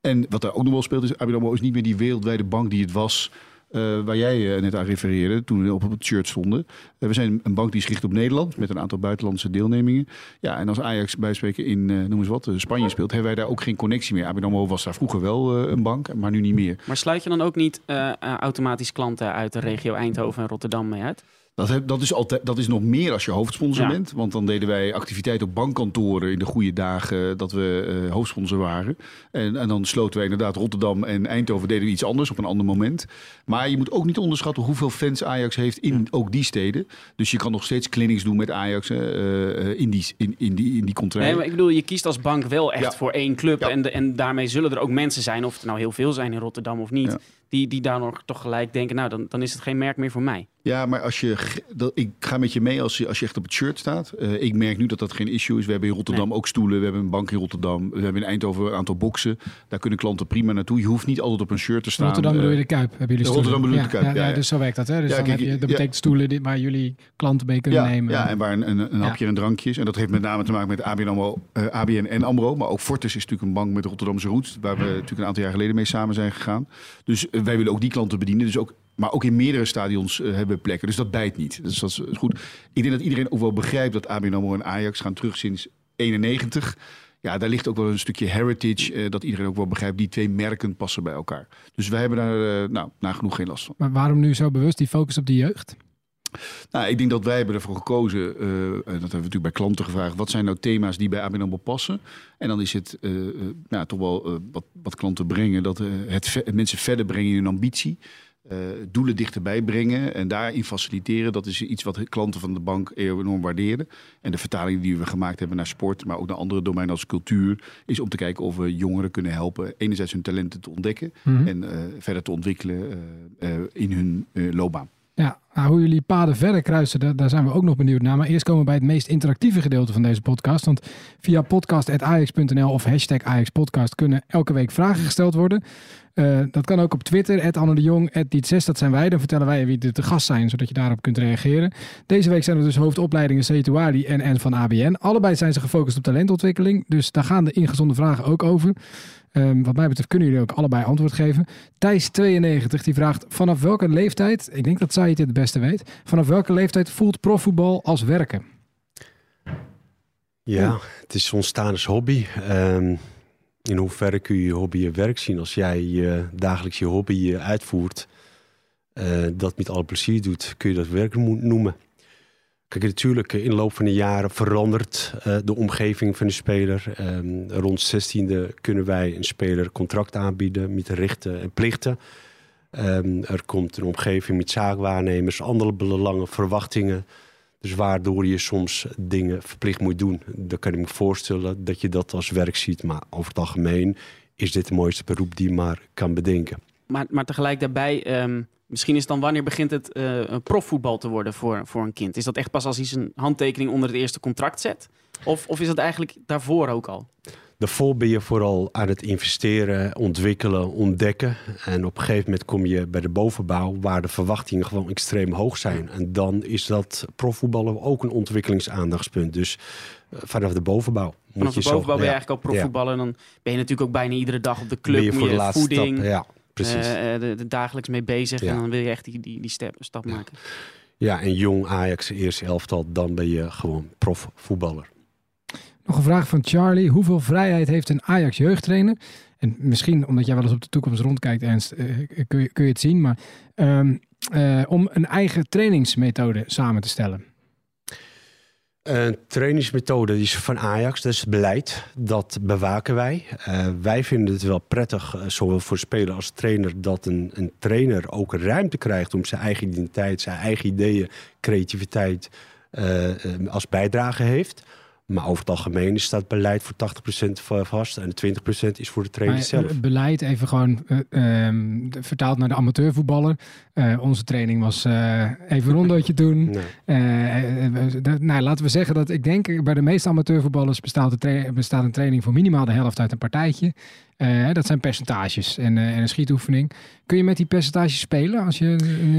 En wat daar ook nog wel speelt is, ABN AMRO is niet meer die wereldwijde bank die het was... eh, waar jij eh, net aan refereerde toen we op het shirt stonden. Eh, we zijn een bank die is gericht op Nederland met een aantal buitenlandse deelnemingen. Ja, en als Ajax bij spreken in, noem eens wat, Spanje speelt, hebben wij daar ook geen connectie meer. ABN AMRO was daar vroeger wel een bank, maar nu niet meer. Maar sluit je dan ook niet automatisch klanten uit de regio Eindhoven en Rotterdam mee uit? Dat, heb, dat, is altijd, dat is nog meer als je hoofdsponsor Ja. bent. Want dan deden wij activiteiten op bankkantoren in de goede dagen dat we eh, hoofdsponsor waren. En, en dan sloten wij inderdaad Rotterdam en Eindhoven deden we iets anders op een ander moment. Maar je moet ook niet onderschatten hoeveel fans Ajax heeft in ook die steden. Dus je kan nog steeds clinics doen met Ajax eh, eh, in die, in, in die, in die contraien. Nee, maar ik bedoel, je kiest als bank wel echt Ja. voor één club. En, de- en daarmee zullen er ook mensen zijn, of het nou heel veel zijn in Rotterdam of niet, die, die daar nog toch gelijk denken, nou, dan, dan is het geen merk meer voor mij. Ja, maar als je, dat, ik ga met je mee als je, als je echt op het shirt staat. Eh, ik merk nu dat dat geen issue is. We hebben in Rotterdam ook stoelen. We hebben een bank in Rotterdam. We hebben in Eindhoven een aantal boxen. Daar kunnen klanten prima naartoe. Je hoeft niet altijd op een shirt te staan. Rotterdam bedoel je Eh, de Kuip, hebben jullie Rotterdam stoelen? bedoel je de Kuip, ja, ja. Dus zo werkt dat, hè? Dus Ja, dan kijk, heb je, dat ja. betekent stoelen die- waar jullie klanten mee kunnen ja, nemen. ja, en waar een, een, een hapje en drankjes. En dat heeft met name te maken met ABN, AMRO, eh, ABN en AMRO. Maar ook Fortis is natuurlijk een bank met Rotterdamse roots. Waar we natuurlijk een aantal jaar geleden mee samen zijn gegaan. Dus wij willen ook die klanten bedienen. Dus ook, maar ook in meerdere stadions eh, hebben we plekken. Dus dat bijt niet. Dus dat is goed. Ik denk dat iedereen ook wel begrijpt dat ABN AMRO en Ajax gaan terug sinds 91. Ja, daar ligt ook wel een stukje heritage. eh, dat iedereen ook wel begrijpt. Die twee merken passen bij elkaar. Dus wij hebben daar eh, nou, nagenoeg geen last van. Maar waarom nu zo bewust die focus op de jeugd? Nou, ik denk dat wij hebben ervoor gekozen, eh, en dat hebben we natuurlijk bij klanten gevraagd, wat zijn nou thema's die bij ABN AMRO passen? En dan is het eh, eh, nou, toch wel eh, wat, wat klanten brengen, dat eh, het mensen verder brengen in hun ambitie. Eh, doelen dichterbij brengen en daarin faciliteren. Dat is iets wat klanten van de bank enorm waarderen. En de vertaling die we gemaakt hebben naar sport, maar ook naar andere domeinen als cultuur, is om te kijken of we jongeren kunnen helpen. Enerzijds hun talenten te ontdekken Mhm. en eh, verder te ontwikkelen eh, in hun loopbaan. Ja, nou, hoe jullie paden verder kruisen, daar, daar zijn we ook nog benieuwd naar. Maar eerst komen we bij het meest interactieve gedeelte van deze podcast. Want via podcast.ajax.nl of hashtag AjaxPodcast kunnen elke week vragen gesteld worden. Eh, dat kan ook op Twitter, Anne de Jong, Diet6, dat zijn wij. Dan vertellen wij wie er te gast zijn, zodat je daarop kunt reageren. Deze week zijn er dus hoofdopleidingen Setuari en en van ABN. Allebei zijn ze gefocust op talentontwikkeling, dus daar gaan de ingezonden vragen ook over. Ehm, wat mij betreft kunnen jullie ook allebei antwoord geven. Thijs92 die vraagt: vanaf welke leeftijd, ik denk dat zij het het beste weet, vanaf welke leeftijd voelt profvoetbal als werken? Ja, het is ontstaan als hobby. Ehm, in hoeverre kun je je hobby je werk zien als jij je dagelijks je hobby eh, uitvoert, eh, dat met alle plezier doet, kun je dat werk noemen. Kijk, natuurlijk, eh, in de loop van de jaren verandert de omgeving van de speler. Ehm, rond 16e kunnen wij een speler contract aanbieden met rechten en plichten. Ehm, er komt een omgeving met zaakwaarnemers, andere belangen, verwachtingen. Dus waardoor je soms dingen verplicht moet doen. Dan kan ik me voorstellen dat je dat als werk ziet. Maar over het algemeen is dit het mooiste beroep die je maar kan bedenken. Maar, maar tegelijk daarbij, ehm, misschien is dan wanneer begint het een profvoetbal te worden voor, voor een kind? Is dat echt pas als hij zijn handtekening onder het eerste contract zet? Of, of is dat eigenlijk daarvoor ook al? Daarvoor ben je vooral aan het investeren, ontwikkelen, ontdekken. En op een gegeven moment kom je bij de bovenbouw, waar de verwachtingen gewoon extreem hoog zijn. En dan is dat profvoetballen ook een ontwikkelingsaandachtspunt. Dus eh, vanaf de bovenbouw. Moet Vanaf de je zo- bovenbouw ben je ja, eigenlijk al profvoetballen. Dan ben je natuurlijk ook bijna iedere dag op de club. moet voor de laatste voeding, stap. Ja, precies. eh, eh, de, de dagelijks mee bezig. Ja. En dan wil je echt die, die, die step, stap maken. ja, en jong Ajax, eerste elftal, dan ben je gewoon profvoetballer. Nog een vraag van Charlie. Hoeveel vrijheid heeft een Ajax jeugdtrainer? En misschien omdat jij wel eens op de toekomst rondkijkt, Ernst, eh, kun, je, kun je het zien. Maar ehm, eh, om een eigen trainingsmethode samen te stellen. Een trainingsmethode is van Ajax, dat is beleid. Dat bewaken wij. Eh, wij vinden het wel prettig, eh, zowel voor speler als trainer, dat een, een trainer ook ruimte krijgt om zijn eigen identiteit, zijn eigen ideeën, creativiteit eh, als bijdrage heeft. Maar over het algemeen is dat beleid voor 80% va- vast en 20% is voor de trainer Maar, zelf. eh, beleid even gewoon ehm, de- vertaald naar de amateurvoetballer. Eh, onze training was eh, even een rondootje doen. *laughs* Nee. Nou, laten we zeggen dat ik denk bij de meeste amateurvoetballers bestaat, de bestaat een training voor minimaal de helft uit een partijtje. Eh, dat zijn percentages en, eh, en een schietoefening. Kun je met die percentages spelen als je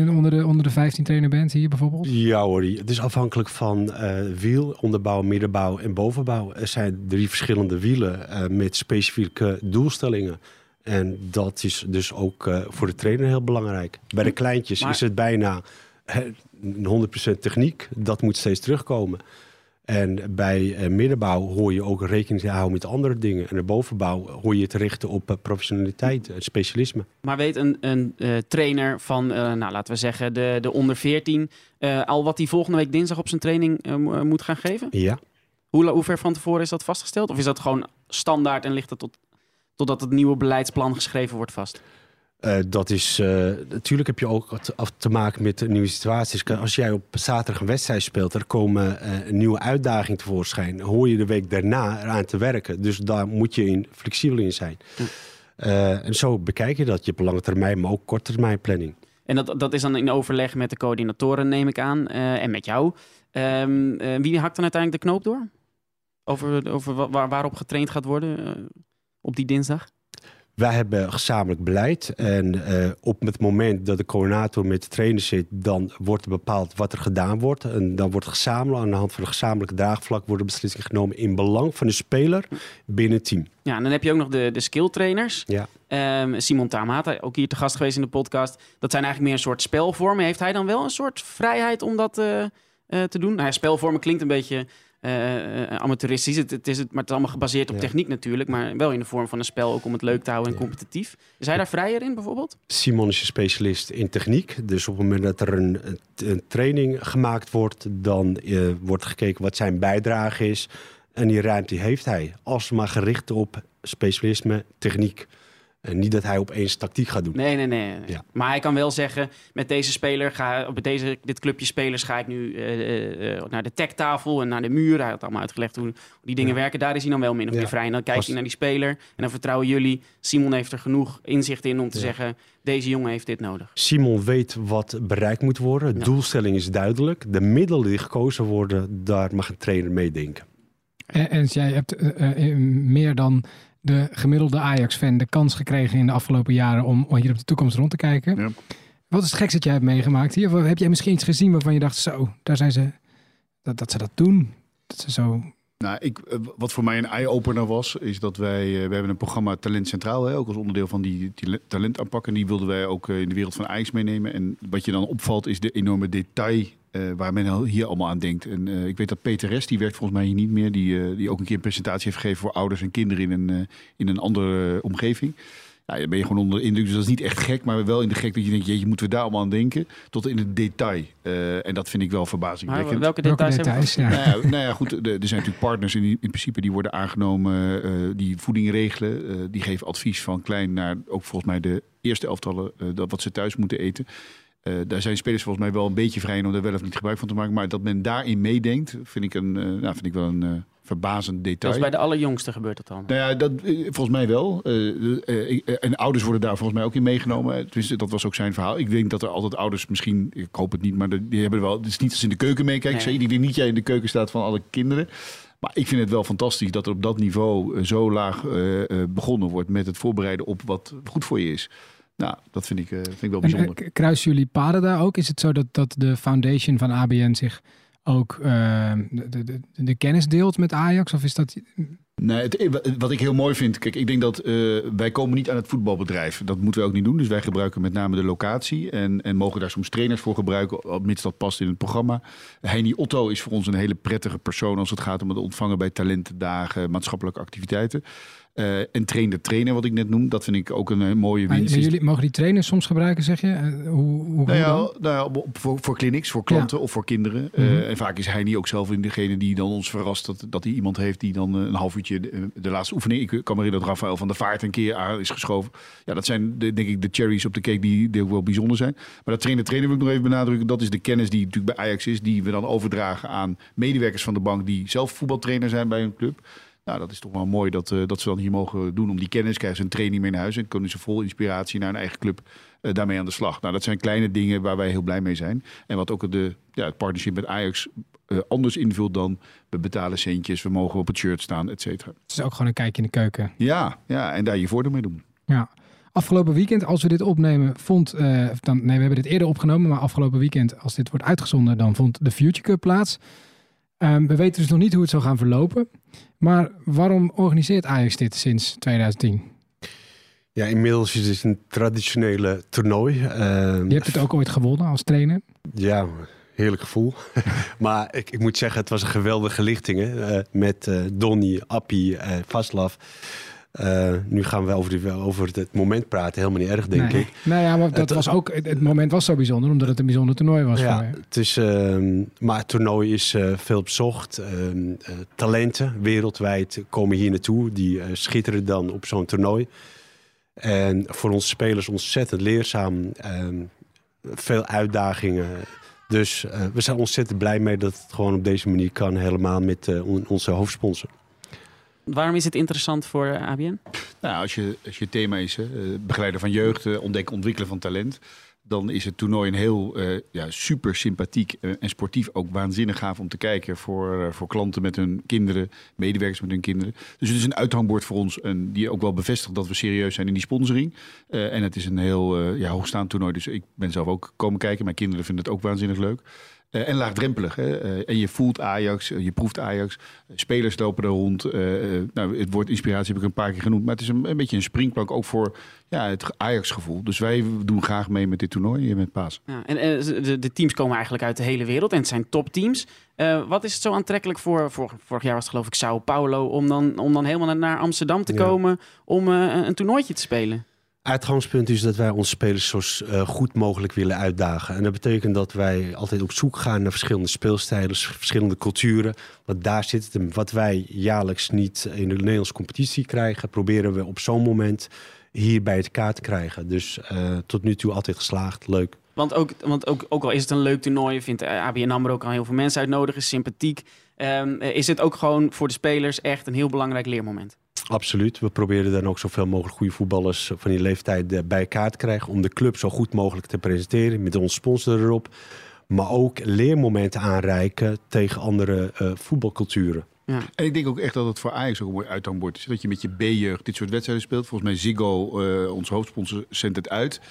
onder de, onder de 15 trainer bent hier bijvoorbeeld? Ja hoor, het is afhankelijk van eh, wiel, onderbouw, middenbouw en bovenbouw. Er zijn drie verschillende wielen eh, met specifieke doelstellingen. En dat is dus ook eh, voor de trainer heel belangrijk. Bij de kleintjes Maar- is het bijna eh, een 100% techniek. Dat moet steeds terugkomen. En bij eh, middenbouw hoor je ook rekening te houden met andere dingen. En de bovenbouw hoor je te richten op eh, professionaliteit specialisme. Maar weet een, een eh, trainer van, nou, laten we zeggen, de, de onder 14... eh, al wat hij volgende week dinsdag op zijn training mo- moet gaan geven? Ja. Hoe, hoe ver van tevoren is dat vastgesteld? Of is dat gewoon standaard en ligt het tot, totdat het nieuwe beleidsplan geschreven wordt vast? Eh, dat is, eh, natuurlijk heb je ook te, af te maken met nieuwe situaties. Als jij op zaterdag een wedstrijd speelt, er komen eh, nieuwe uitdaging tevoorschijn. Hoor je de week daarna eraan te werken. Dus daar moet je in, flexibel in zijn. En zo bekijk je dat. Je hebt lange termijn, maar ook korte termijn planning. En dat, dat is dan in overleg met de coördinatoren, neem ik aan, en met jou. Ehm, eh, wie hakt dan uiteindelijk de knoop door? Over, over wa- waar, waarop getraind gaat worden op die dinsdag? Wij hebben gezamenlijk beleid. En eh, op het moment dat de coördinator met de trainer zit, dan wordt er bepaald wat er gedaan wordt. En dan wordt gezamenlijk, aan de hand van een gezamenlijke draagvlak, worden beslissingen genomen in belang van de speler binnen het team. Ja, en dan heb je ook nog de, de skilltrainers. Ja. Ehm, Simon Tamata, ook hier te gast geweest in de podcast. Dat zijn eigenlijk meer een soort spelvormen. Heeft hij dan wel een soort vrijheid om dat eh, eh, te doen? Nou, ja, spelvormen klinkt een beetje eh, eh, amateuristisch. Het, het is het, maar het is allemaal gebaseerd op Ja. techniek natuurlijk. Maar wel in de vorm van een spel, ook om het leuk te houden en competitief. Is hij daar vrijer in bijvoorbeeld? Simon is een specialist in techniek. Dus op het moment dat er een, een- training gemaakt wordt, dan eh, wordt gekeken wat zijn bijdrage is. En die ruimte heeft hij. Als maar gericht op specialisme, techniek. En niet dat hij opeens tactiek gaat doen. Nee, nee, nee. nee. Ja. Maar hij kan wel zeggen, met deze speler ga, op deze, dit clubje spelers ga ik nu eh, eh, eh, naar de techtafel en naar de muur. Hij had allemaal uitgelegd hoe, die dingen Ja. werken. Daar is hij dan wel min of Ja. meer vrij. En dan kijkt Als- hij naar die speler en dan vertrouwen jullie. Simon heeft er genoeg inzicht in om te Ja. zeggen, deze jongen heeft dit nodig. Simon weet wat bereikt moet worden. De Ja. doelstelling is duidelijk. De middelen die gekozen worden, daar mag een trainer meedenken. En, en jij hebt meer dan de gemiddelde Ajax-fan de kans gekregen in de afgelopen jaren om hier op de toekomst rond te kijken. Ja. Wat is het gekste dat jij hebt meegemaakt hier? Of heb jij misschien iets gezien waarvan je dacht, zo, daar zijn ze, dat, dat ze dat doen? Dat ze zo... Nou, ik, eh, wat voor mij een eye-opener was, is dat wij, eh, we hebben een programma Talent Centraal, hè, ook als onderdeel van die, die talentaanpak. En die wilden wij ook eh, in de wereld van Ajax meenemen. En wat je dan opvalt is de enorme detail eh, waar men al hier allemaal aan denkt. En eh, ik weet dat Peter Rest, die werkt volgens mij hier niet meer, die, eh, die ook een keer een presentatie heeft gegeven voor ouders en kinderen in een, eh, in een andere omgeving. Ja, dan ben je gewoon onder de indruk. Dus dat is niet echt gek, maar wel in de gek dat je denkt, jeetje, moeten we daar allemaal aan denken? Tot in het detail. Eh, en dat vind ik wel Maar verbazingwekkend. welke Welke details hebben we? Ja. Nou ja, nou ja, goed. Er zijn natuurlijk partners in, in principe die worden aangenomen, eh, die voeding regelen. eh, die geven advies van klein naar ook volgens mij de eerste elftallen, dat wat ze thuis moeten eten. Eh, daar zijn spelers volgens mij wel een beetje vrij in om daar wel of niet gebruik van te maken. Maar dat men daarin meedenkt, vind ik, een, eh, nou, vind ik wel een eh, verbazend detail. Zelfs bij de allerjongste gebeurt dat al. Nou ja, dat, volgens mij wel. En ouders worden daar volgens mij ook in meegenomen. Tenminste, dat was ook zijn verhaal. Ik denk dat er altijd ouders misschien, ik hoop het niet, maar die hebben er wel. Het is niet als in de keuken meekijken. Nee. Ik denk niet jij in de keuken staat van alle kinderen. Maar ik vind het wel fantastisch dat er op dat niveau zo laag begonnen wordt met het voorbereiden op wat goed voor je is. Nou, dat vind ik, eh, vind ik wel bijzonder. eh, k- kruisen jullie paden daar ook? Is het zo dat, dat de foundation van ABN zich ook eh, de, de, de, kennis deelt met Ajax? Of is dat... Nee, het, wat ik heel mooi vind, kijk, ik denk dat wij komen niet aan het voetbalbedrijf. Dat moeten we ook niet doen. Dus wij gebruiken met name de locatie en, en mogen daar soms trainers voor gebruiken, mits dat past in het programma. Heini Otto is voor ons een hele prettige persoon als het gaat om het ontvangen bij talentendagen, maatschappelijke activiteiten. Eh, en train de trainer, wat ik net noem, dat vind ik ook een, eh, mooie Maar, winst. maar jullie mogen die trainers soms gebruiken, zeg je? Eh, hoe, hoe, Nou ja, nou ja, voor, voor clinics, voor klanten of voor kinderen. Mhm. en vaak is hij niet ook zelf in degene die dan ons verrast dat, dat hij iemand heeft die dan een half uurtje de, de laatste oefening. Ik kan me herinneren dat Rafael van der Vaart een keer aan is geschoven. Ja, dat zijn de, denk ik de cherries op de cake die, die ook wel bijzonder zijn. Maar dat trainen trainer wil ik nog even benadrukken. Dat is de kennis die natuurlijk bij Ajax is, die we dan overdragen aan medewerkers van de bank die zelf voetbaltrainer zijn bij hun club. Nou, dat is toch wel mooi dat, eh, dat ze dan hier mogen doen om die kennis. Krijgen ze een training mee naar huis en kunnen ze vol inspiratie naar hun eigen club eh, daarmee aan de slag. Nou, dat zijn kleine dingen waar wij heel blij mee zijn. En wat ook de, ja, het partnership met Ajax eh, anders invult dan we betalen centjes, we mogen op het shirt staan, et cetera. Het is ook gewoon een kijkje in de keuken. Ja, ja, en daar je voordeel mee doen. Ja. Afgelopen weekend, als we dit opnemen, vond... dan, nee, we hebben dit eerder opgenomen, maar afgelopen weekend, als dit wordt uitgezonden, dan vond de Future Cup plaats. Ehm, we weten dus nog niet hoe het zal gaan verlopen. Maar waarom organiseert Ajax dit sinds 2010? Ja, inmiddels is het een traditionele toernooi. Eh, Je hebt het ook ooit gewonnen als trainer. Ja, heerlijk gevoel. *laughs* maar ik, ik moet zeggen, het was een geweldige lichting. Hè? eh, met eh Donny, Appie, eh Vaslav. Eh, nu gaan we over, die, over het moment praten. Helemaal niet erg, denk nee. ik. Nee, ja, maar dat Het- was ook, het, moment was zo bijzonder, omdat het een bijzonder toernooi was. Ja, voor je. het is, ehm, maar het toernooi is eh, veel bezocht. Ehm, eh, talenten wereldwijd komen hier naartoe. Die schitteren dan op zo'n toernooi. En voor onze spelers ontzettend leerzaam. Ehm, veel uitdagingen. Dus we zijn ontzettend blij mee dat het gewoon op deze manier kan. Helemaal met on- onze hoofdsponsor. Waarom is het interessant voor eh, ABN? Nou, als je, als je thema is hè, eh, begeleiden van jeugd, eh, ontdekken, ontwikkelen van talent. Dan is het toernooi een heel ja, super sympathiek en sportief ook waanzinnig gaaf om te kijken voor, voor klanten met hun kinderen, medewerkers met hun kinderen. Dus het is een uithangbord voor ons en die ook wel bevestigt dat we serieus zijn in die sponsoring. En het is een heel ja, hoogstaand toernooi, dus ik ben zelf ook komen kijken. Mijn kinderen vinden het ook waanzinnig leuk. Eh, en laagdrempelig. Hè? Eh, en je voelt Ajax, eh, je proeft Ajax. Spelers lopen er rond. Nou, het woord inspiratie heb ik een paar keer genoemd. Maar het is een, een beetje een springplank ook voor ja, het Ajax-gevoel. Dus wij doen graag mee met dit toernooi hier met Paas. Ja, en de, de teams komen eigenlijk uit de hele wereld en het zijn topteams. Eh wat is het zo aantrekkelijk voor, voor, vorig jaar was het geloof ik Sao Paulo, om dan, om dan helemaal naar Amsterdam te Ja. komen om een, een toernooitje te spelen? Uitgangspunt is dat wij onze spelers zo eh, goed mogelijk willen uitdagen. En dat betekent dat wij altijd op zoek gaan naar verschillende speelstijlen, verschillende culturen. Want daar zit het. Wat wij jaarlijks niet in de Nederlandse competitie krijgen, proberen we op zo'n moment hier bij het kaart te krijgen. Dus eh, tot nu toe altijd geslaagd. Leuk. Want, ook, want ook, ook al is het een leuk toernooi, vindt eh, ABN AMRO ook al heel veel mensen uitnodigen, sympathiek. ehm, eh, is het ook gewoon voor de spelers echt een heel belangrijk leermoment? Absoluut. We proberen dan ook zoveel mogelijk goede voetballers van die leeftijd eh, bij elkaar te krijgen. Om de club zo goed mogelijk te presenteren. Met onze sponsor erop. Maar ook leermomenten aanreiken tegen andere eh, voetbalculturen. En ik denk ook echt dat het voor Ajax ook een mooi uithangbord is. Dat je met je B-jeugd dit soort wedstrijden speelt. Volgens mij Ziggo, eh onze hoofdsponsor, zendt het uit.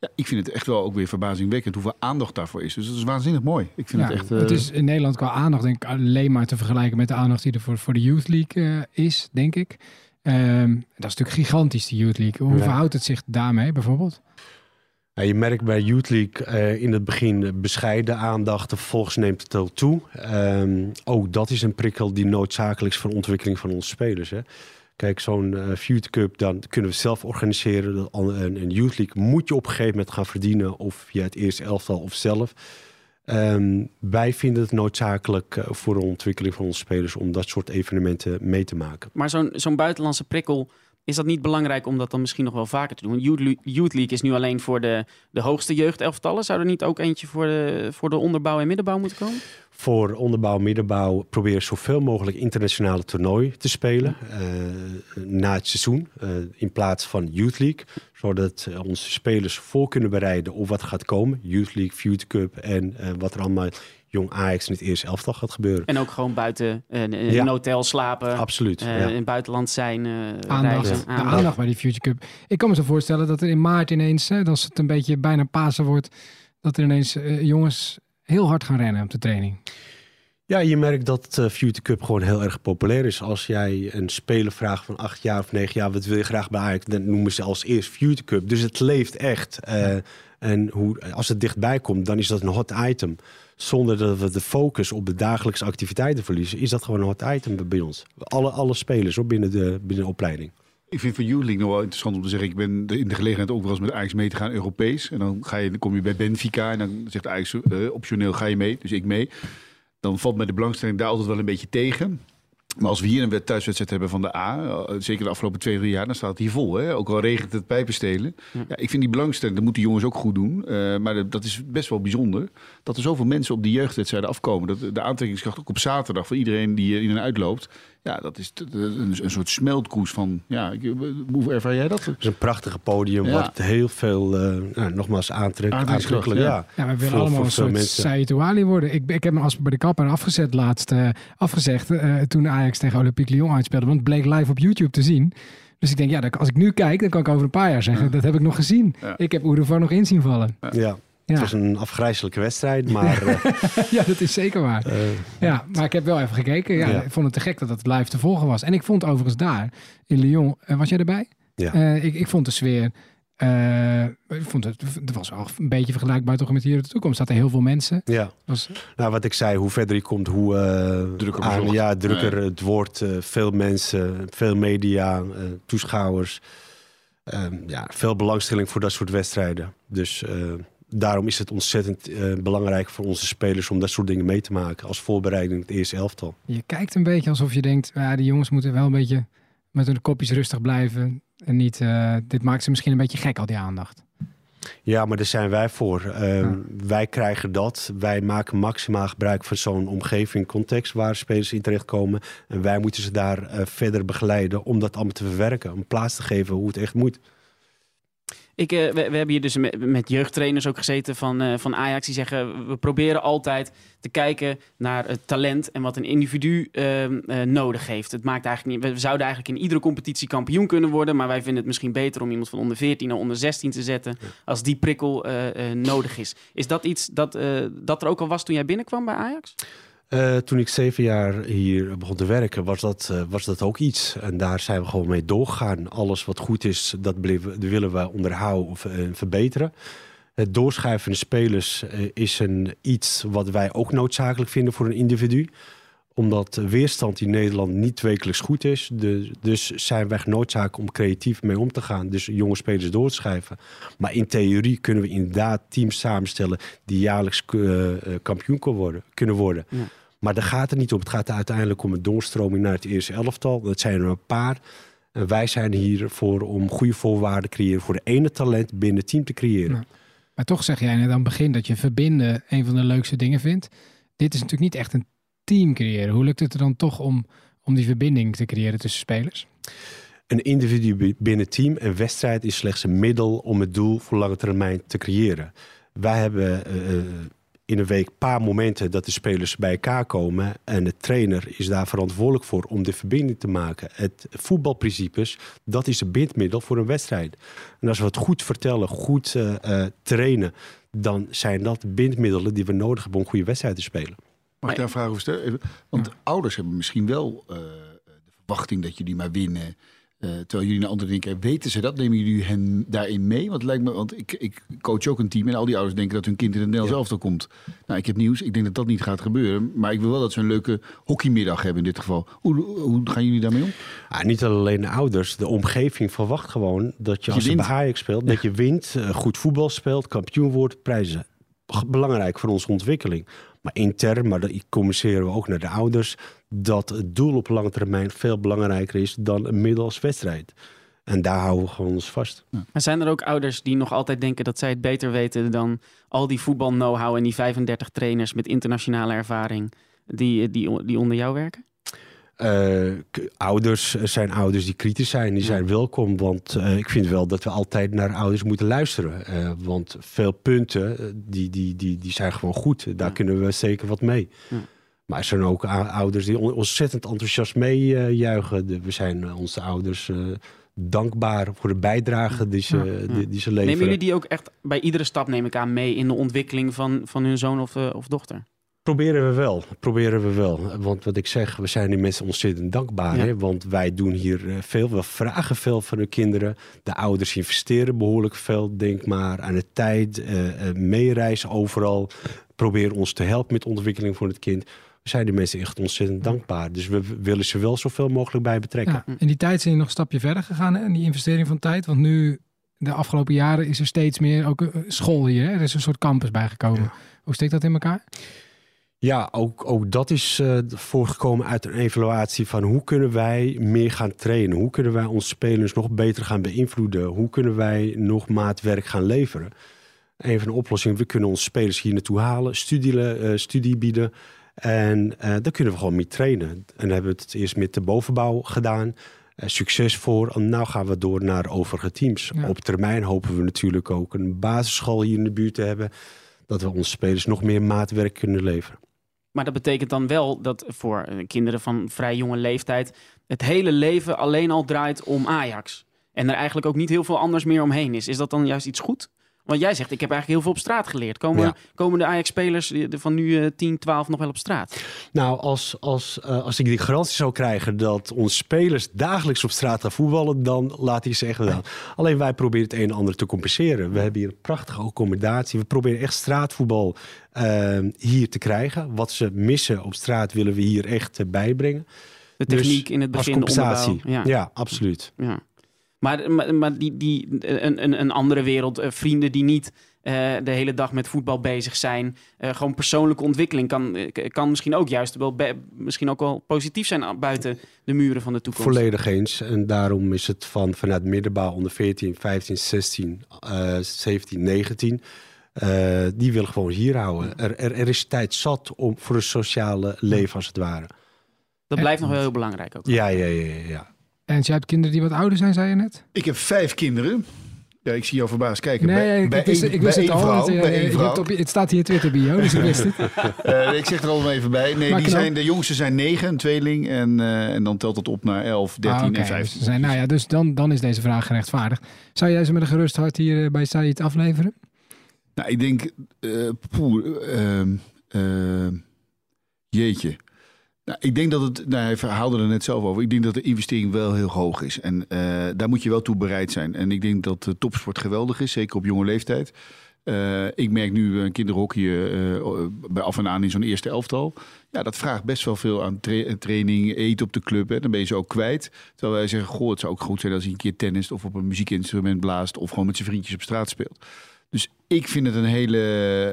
Ja, ik vind het echt wel ook weer verbazingwekkend hoeveel aandacht daarvoor is. Dus dat is waanzinnig mooi. Ik vind Ja, het echt... eh, het is in Nederland qua aandacht denk ik alleen maar te vergelijken met de aandacht die er voor, voor de Youth League eh, is, denk ik. Ehm, dat is natuurlijk gigantisch, de Youth League. Hoe Ja. verhoudt het zich daarmee bijvoorbeeld? Ja, je merkt bij Youth League eh, in het begin bescheiden aandacht. Vervolgens neemt het al toe. Ehm, ook dat is een prikkel die noodzakelijk is voor de ontwikkeling van onze spelers. Hè. Kijk, zo'n eh Future Cup, dan kunnen we zelf organiseren. Een, een Youth League moet je op een gegeven moment gaan verdienen. Of via het eerste elftal of zelf. Ehm, wij vinden het noodzakelijk eh, voor de ontwikkeling van onze spelers... om dat soort evenementen mee te maken. Maar zo'n zo'n buitenlandse prikkel, is dat niet belangrijk om dat dan misschien nog wel vaker te doen? Youth, Le- Youth League is nu alleen voor de, de hoogste jeugdelftallen. Zou er niet ook eentje voor de, voor de onderbouw en middenbouw moeten komen? voor onderbouw, middenbouw proberen zoveel mogelijk internationale toernooien te spelen eh, na het seizoen. eh, in plaats van Youth League. Zodat eh, onze spelers voor kunnen bereiden op wat gaat komen. Youth League, Future Cup en wat er allemaal jong Ajax in het eerste elftal gaat gebeuren. En ook gewoon buiten eh, in Ja. een hotel slapen. Absoluut. eh, ja. In het buitenland zijn. eh, Aandacht, reizen. de aandacht bij die Future Cup. Ik kan me zo voorstellen dat er in maart ineens, hè, als het een beetje bijna Pasen wordt, dat er ineens jongens heel hard gaan rennen op de training. Ja, je merkt dat eh Future Cup gewoon heel erg populair is. Als jij een speler vraagt van acht jaar of negen jaar, wat wil je graag bij Ajax? Dan noemen ze als eerst Future Cup. Dus het leeft echt. Eh, En hoe, als het dichtbij komt, dan is dat een hot item. Zonder dat we de focus op de dagelijkse activiteiten verliezen, is dat gewoon een hot item bij ons. Alle, alle spelers hoor, binnen, de, binnen opleiding. Ik vind Youth League nog wel interessant om te zeggen. Ik ben in de gelegenheid ook wel eens met Ajax mee te gaan, Europees. En dan, ga je, dan kom je bij Benfica en dan zegt Ajax eh, optioneel ga je mee. Dus ik mee. Dan valt mij de belangstelling daar altijd wel een beetje tegen. Maar als we hier een thuiswedstrijd hebben van de A, eh, zeker de afgelopen twee, drie jaar, dan staat het hier vol. Hè? Ook al regent het pijpenstelen. Ja. ik vind die belangstelling, dat moeten jongens ook goed doen. Eh, maar dat- dat is best wel bijzonder. Dat er zoveel mensen op die jeugdwedstrijden afkomen. Dat de aantrekkingskracht ook op zaterdag voor iedereen die eh, in en uitloopt. Ja, dat is een, een soort smeltkoes van. Ja, ik- hoe ervaar jij dat? Het is een prachtig podium, Ja. wat heel veel, eh, nou, nogmaals, aantrek, Aantrekkingskracht, aantrekkelijk. Ja. Ja, we willen Voor- allemaal voor een soort mensen. Worden. Ik, ik heb me als bij de kapper afgezet laatst, eh, afgezegd eh, toen Ajax tegen Olympique Lyon uitspeelde. Want het bleek live op YouTube te zien. Dus ik denk, ja, als ik nu kijk, dan kan ik over een paar jaar zeggen, dat heb ik nog gezien. Ja. Ik heb Oerovar nog in zien vallen. Ja. Ja. Het was een afgrijzelijke wedstrijd, maar eh, *laughs* ja, dat is zeker waar. eh, Ja, maar ik heb wel even gekeken. Ja, Ja. Ik vond het te gek dat het live te volgen was. En ik vond overigens daar, in Lyon, eh, was jij erbij? Ja. Eh, ik, ik vond de sfeer, eh, ik vond het, het was wel een beetje vergelijkbaar toch met hier in de toekomst. Zaten heel veel mensen. ja. Was, Nou, wat ik zei, hoe verder je komt, hoe Drukker aan- ja, drukker het wordt. veel mensen, veel media, eh, toeschouwers. Ehm, ja, veel belangstelling voor dat soort wedstrijden. Dus eh, daarom is het ontzettend eh, belangrijk voor onze spelers om dat soort dingen mee te maken als voorbereiding het eerste elftal. je kijkt een beetje alsof je denkt, ja, die jongens moeten wel een beetje met hun kopjes rustig blijven. En niet, eh, dit maakt ze misschien een beetje gek, al die aandacht. Ja, maar daar zijn wij voor. Ehm, Wij krijgen dat. Wij maken maximaal gebruik van zo'n omgeving, context waar spelers in terechtkomen. En wij moeten ze daar eh, verder begeleiden om dat allemaal te verwerken. Om plaats te geven hoe het echt moet. Ik, eh, we, we hebben hier dus met, met jeugdtrainers ook gezeten van, eh, van Ajax. Die zeggen, we proberen altijd te kijken naar het talent en wat een individu ehm, eh, nodig heeft. Het maakt eigenlijk niet, we zouden eigenlijk in iedere competitie kampioen kunnen worden. Maar wij vinden het misschien beter om iemand van onder 14 naar onder 16 te zetten. Als die prikkel nodig is. Is dat iets dat, dat er ook al was toen jij binnenkwam bij Ajax? Eh, toen ik zeven jaar hier begon te werken, was dat, eh, was dat ook iets. En daar zijn we gewoon mee doorgegaan. Alles wat goed is, dat, bleven, willen we onderhouden of eh, verbeteren. Het doorschuiven van spelers is een, iets wat wij ook noodzakelijk vinden voor een individu. Omdat weerstand in Nederland niet wekelijks goed is. Dus zijn wij genoodzaakt om creatief mee om te gaan. Dus jonge spelers door te schuiven. Maar in theorie kunnen we inderdaad teams samenstellen die jaarlijks kampioen kunnen worden. Kunnen worden. Maar daar gaat het niet om. Het gaat uiteindelijk om een doorstroming naar het eerste elftal. Dat zijn er een paar. En wij zijn hier voor om goede voorwaarden te creëren voor de ene talent binnen het team te creëren. Ja. Maar toch zeg jij net aan het begin dat je verbinden een van de leukste dingen vindt. Dit is natuurlijk niet echt een team creëren. Hoe lukt het er dan toch om, om die verbinding te creëren tussen spelers? Een individu bi- binnen het team, een wedstrijd is slechts een middel om het doel voor lange termijn te creëren. Wij hebben eh, eh, in een week een paar momenten dat de spelers bij elkaar komen. En de trainer is daar verantwoordelijk voor om de verbinding te maken. Het voetbalprincipes, dat is een bindmiddel voor een wedstrijd. En als we het goed vertellen, goed eh, eh, trainen, dan zijn dat bindmiddelen die we nodig hebben om een goede wedstrijd te spelen. Mag ik daar een vraag over stellen? Want ouders hebben misschien wel eh, de verwachting dat jullie maar winnen. Eh, terwijl jullie naar andere dingen kijken. Weten ze dat? Nemen jullie hen daarin mee? Want, het lijkt me, want ik, ik coach ook een team en al die ouders denken dat hun kind in het Nederlands elftal komt. Nou, ik heb nieuws. Ik denk dat dat niet gaat gebeuren. Maar ik wil wel dat ze een leuke hockeymiddag hebben in dit geval. Hoe, hoe gaan jullie daarmee om? Ja, niet alleen de ouders, de omgeving verwacht gewoon dat je je als je bij wint. Ajax speelt, dat je wint, eh, goed voetbal speelt, kampioen wordt, prijzen. Belangrijk voor onze ontwikkeling. Maar intern, maar dat communiceren we ook naar de ouders, dat het doel op lange termijn veel belangrijker is dan een middel als wedstrijd. En daar houden we gewoon ons vast. Maar zijn er ook ouders die nog altijd denken dat zij het beter weten dan al die voetbal-know-how en die 35 trainers met internationale ervaring die, die, die onder jou werken? Eh, ouders er zijn ouders die kritisch zijn, die zijn welkom. Want eh, ik vind wel dat we altijd naar ouders moeten luisteren. Eh, want veel punten, eh, die, die, die, die zijn gewoon goed. Daar Ja. kunnen we zeker wat mee. Ja. Maar er zijn ook ouders die on- ontzettend enthousiast meejuichen. We zijn eh, onze ouders eh, dankbaar voor de bijdrage die ze, Ja. die, die ze leveren. Nemen jullie die ook echt bij iedere stap, neem ik aan, mee in de ontwikkeling van, van hun zoon of, eh, of dochter? Proberen we wel, proberen we wel. Want wat ik zeg, we zijn die mensen ontzettend dankbaar. Ja. Hè? Want wij doen hier veel, we vragen veel van de kinderen. De ouders investeren behoorlijk veel, denk maar aan de tijd, eh, meereizen overal. Proberen ons te helpen met de ontwikkeling van het kind. Zijn die mensen echt ontzettend dankbaar. Dus we willen ze wel zoveel mogelijk bij betrekken. Ja, in die tijd zijn je nog een stapje verder gegaan, in die investering van tijd. Want nu, de afgelopen jaren, is er steeds meer ook eh, school hier. Hè? Er is een soort campus bijgekomen. Hoe steekt dat in elkaar? Ja, ook, ook dat is eh, voortgekomen uit een evaluatie van hoe kunnen wij meer gaan trainen? Hoe kunnen wij onze spelers nog beter gaan beïnvloeden? Hoe kunnen wij nog maatwerk gaan leveren? Een van de oplossingen, we kunnen onze spelers hier naartoe halen, studie, eh, studie bieden. En eh daar kunnen we gewoon mee trainen. En hebben we het eerst met de bovenbouw gedaan. Eh, succes voor. En nu gaan we door naar overige teams. Ja. Op termijn hopen we natuurlijk ook een basisschool hier in de buurt te hebben. Dat we onze spelers nog meer maatwerk kunnen leveren. Maar dat betekent dan wel dat voor eh, kinderen van vrij jonge leeftijd het hele leven alleen al draait om Ajax. En er eigenlijk ook niet heel veel anders meer omheen is. Is dat dan juist iets goed? Want jij zegt, ik heb eigenlijk heel veel op straat geleerd. Komen, Ja. komen de Ajax-spelers van nu eh, 10, 12 nog wel op straat? Nou, als, als, eh, als ik die garantie zou krijgen dat onze spelers dagelijks op straat gaan voetballen, dan laat ik ze echt wel. Alleen wij proberen het een en ander te compenseren. We hebben hier een prachtige accommodatie. We proberen echt straatvoetbal eh, hier te krijgen. Wat ze missen op straat willen we hier echt eh, bijbrengen. De Dus techniek in het begin, de compensatie. onderbouw. Ja, Ja. absoluut. Ja. Maar, maar, maar die, die, een, een, een andere wereld, eh, vrienden die niet eh, de hele dag met voetbal bezig zijn. eh, gewoon persoonlijke ontwikkeling kan, kan misschien ook juist wel, be- misschien ook wel positief zijn a- buiten de muren van de toekomst. Volledig eens. En daarom is het van vanuit middenbouw onder 14, 15, 16, eh 17, 19. eh, die willen gewoon hier houden. Er, er, er is tijd zat om, voor een sociale leven als het ware. Dat blijft nog wel heel belangrijk ook. Ja, ja, ja, ja, ja. En jij hebt kinderen die wat ouder zijn, zei je net? Ik heb vijf kinderen. Ja, ik zie jou verbaasd kijken. Nee, bij, ik, bij wist, ik wist bij het al. Vrouw, want, eh, bij één je vrouw. hebt op je- het staat je Twitter bio, dus ik wist het. *laughs* *laughs* Eh, ik zeg er al even bij. Nee, Maar die zijn, de jongste zijn negen, een tweeling. En, eh, en dan telt het op naar 11, 13 Ah, oké, en dus 15. ze zijn, nou ja, dus dan, dan is deze vraag gerechtvaardigd. Zou jij ze met een gerust hart hier eh, bij Said afleveren? Nou, ik denk, eh poeh, ehm, jeetje. Nou, ik denk dat het, nou, hij verhaalde er net zelf over. Ik denk dat de investering wel heel hoog is. En eh, daar moet je wel toe bereid zijn. En ik denk dat topsport geweldig is, zeker op jonge leeftijd. Eh, ik merk nu een kinderhockey eh, bij af en aan in zo'n eerste elftal. Ja, dat vraagt best wel veel aan tra- training, eten op de club. Hè. Dan ben je ze ook kwijt. Terwijl wij zeggen, goh, het zou ook goed zijn als hij een keer tennist of op een muziekinstrument blaast. Of gewoon met zijn vriendjes op straat speelt. Dus ik vind het een hele.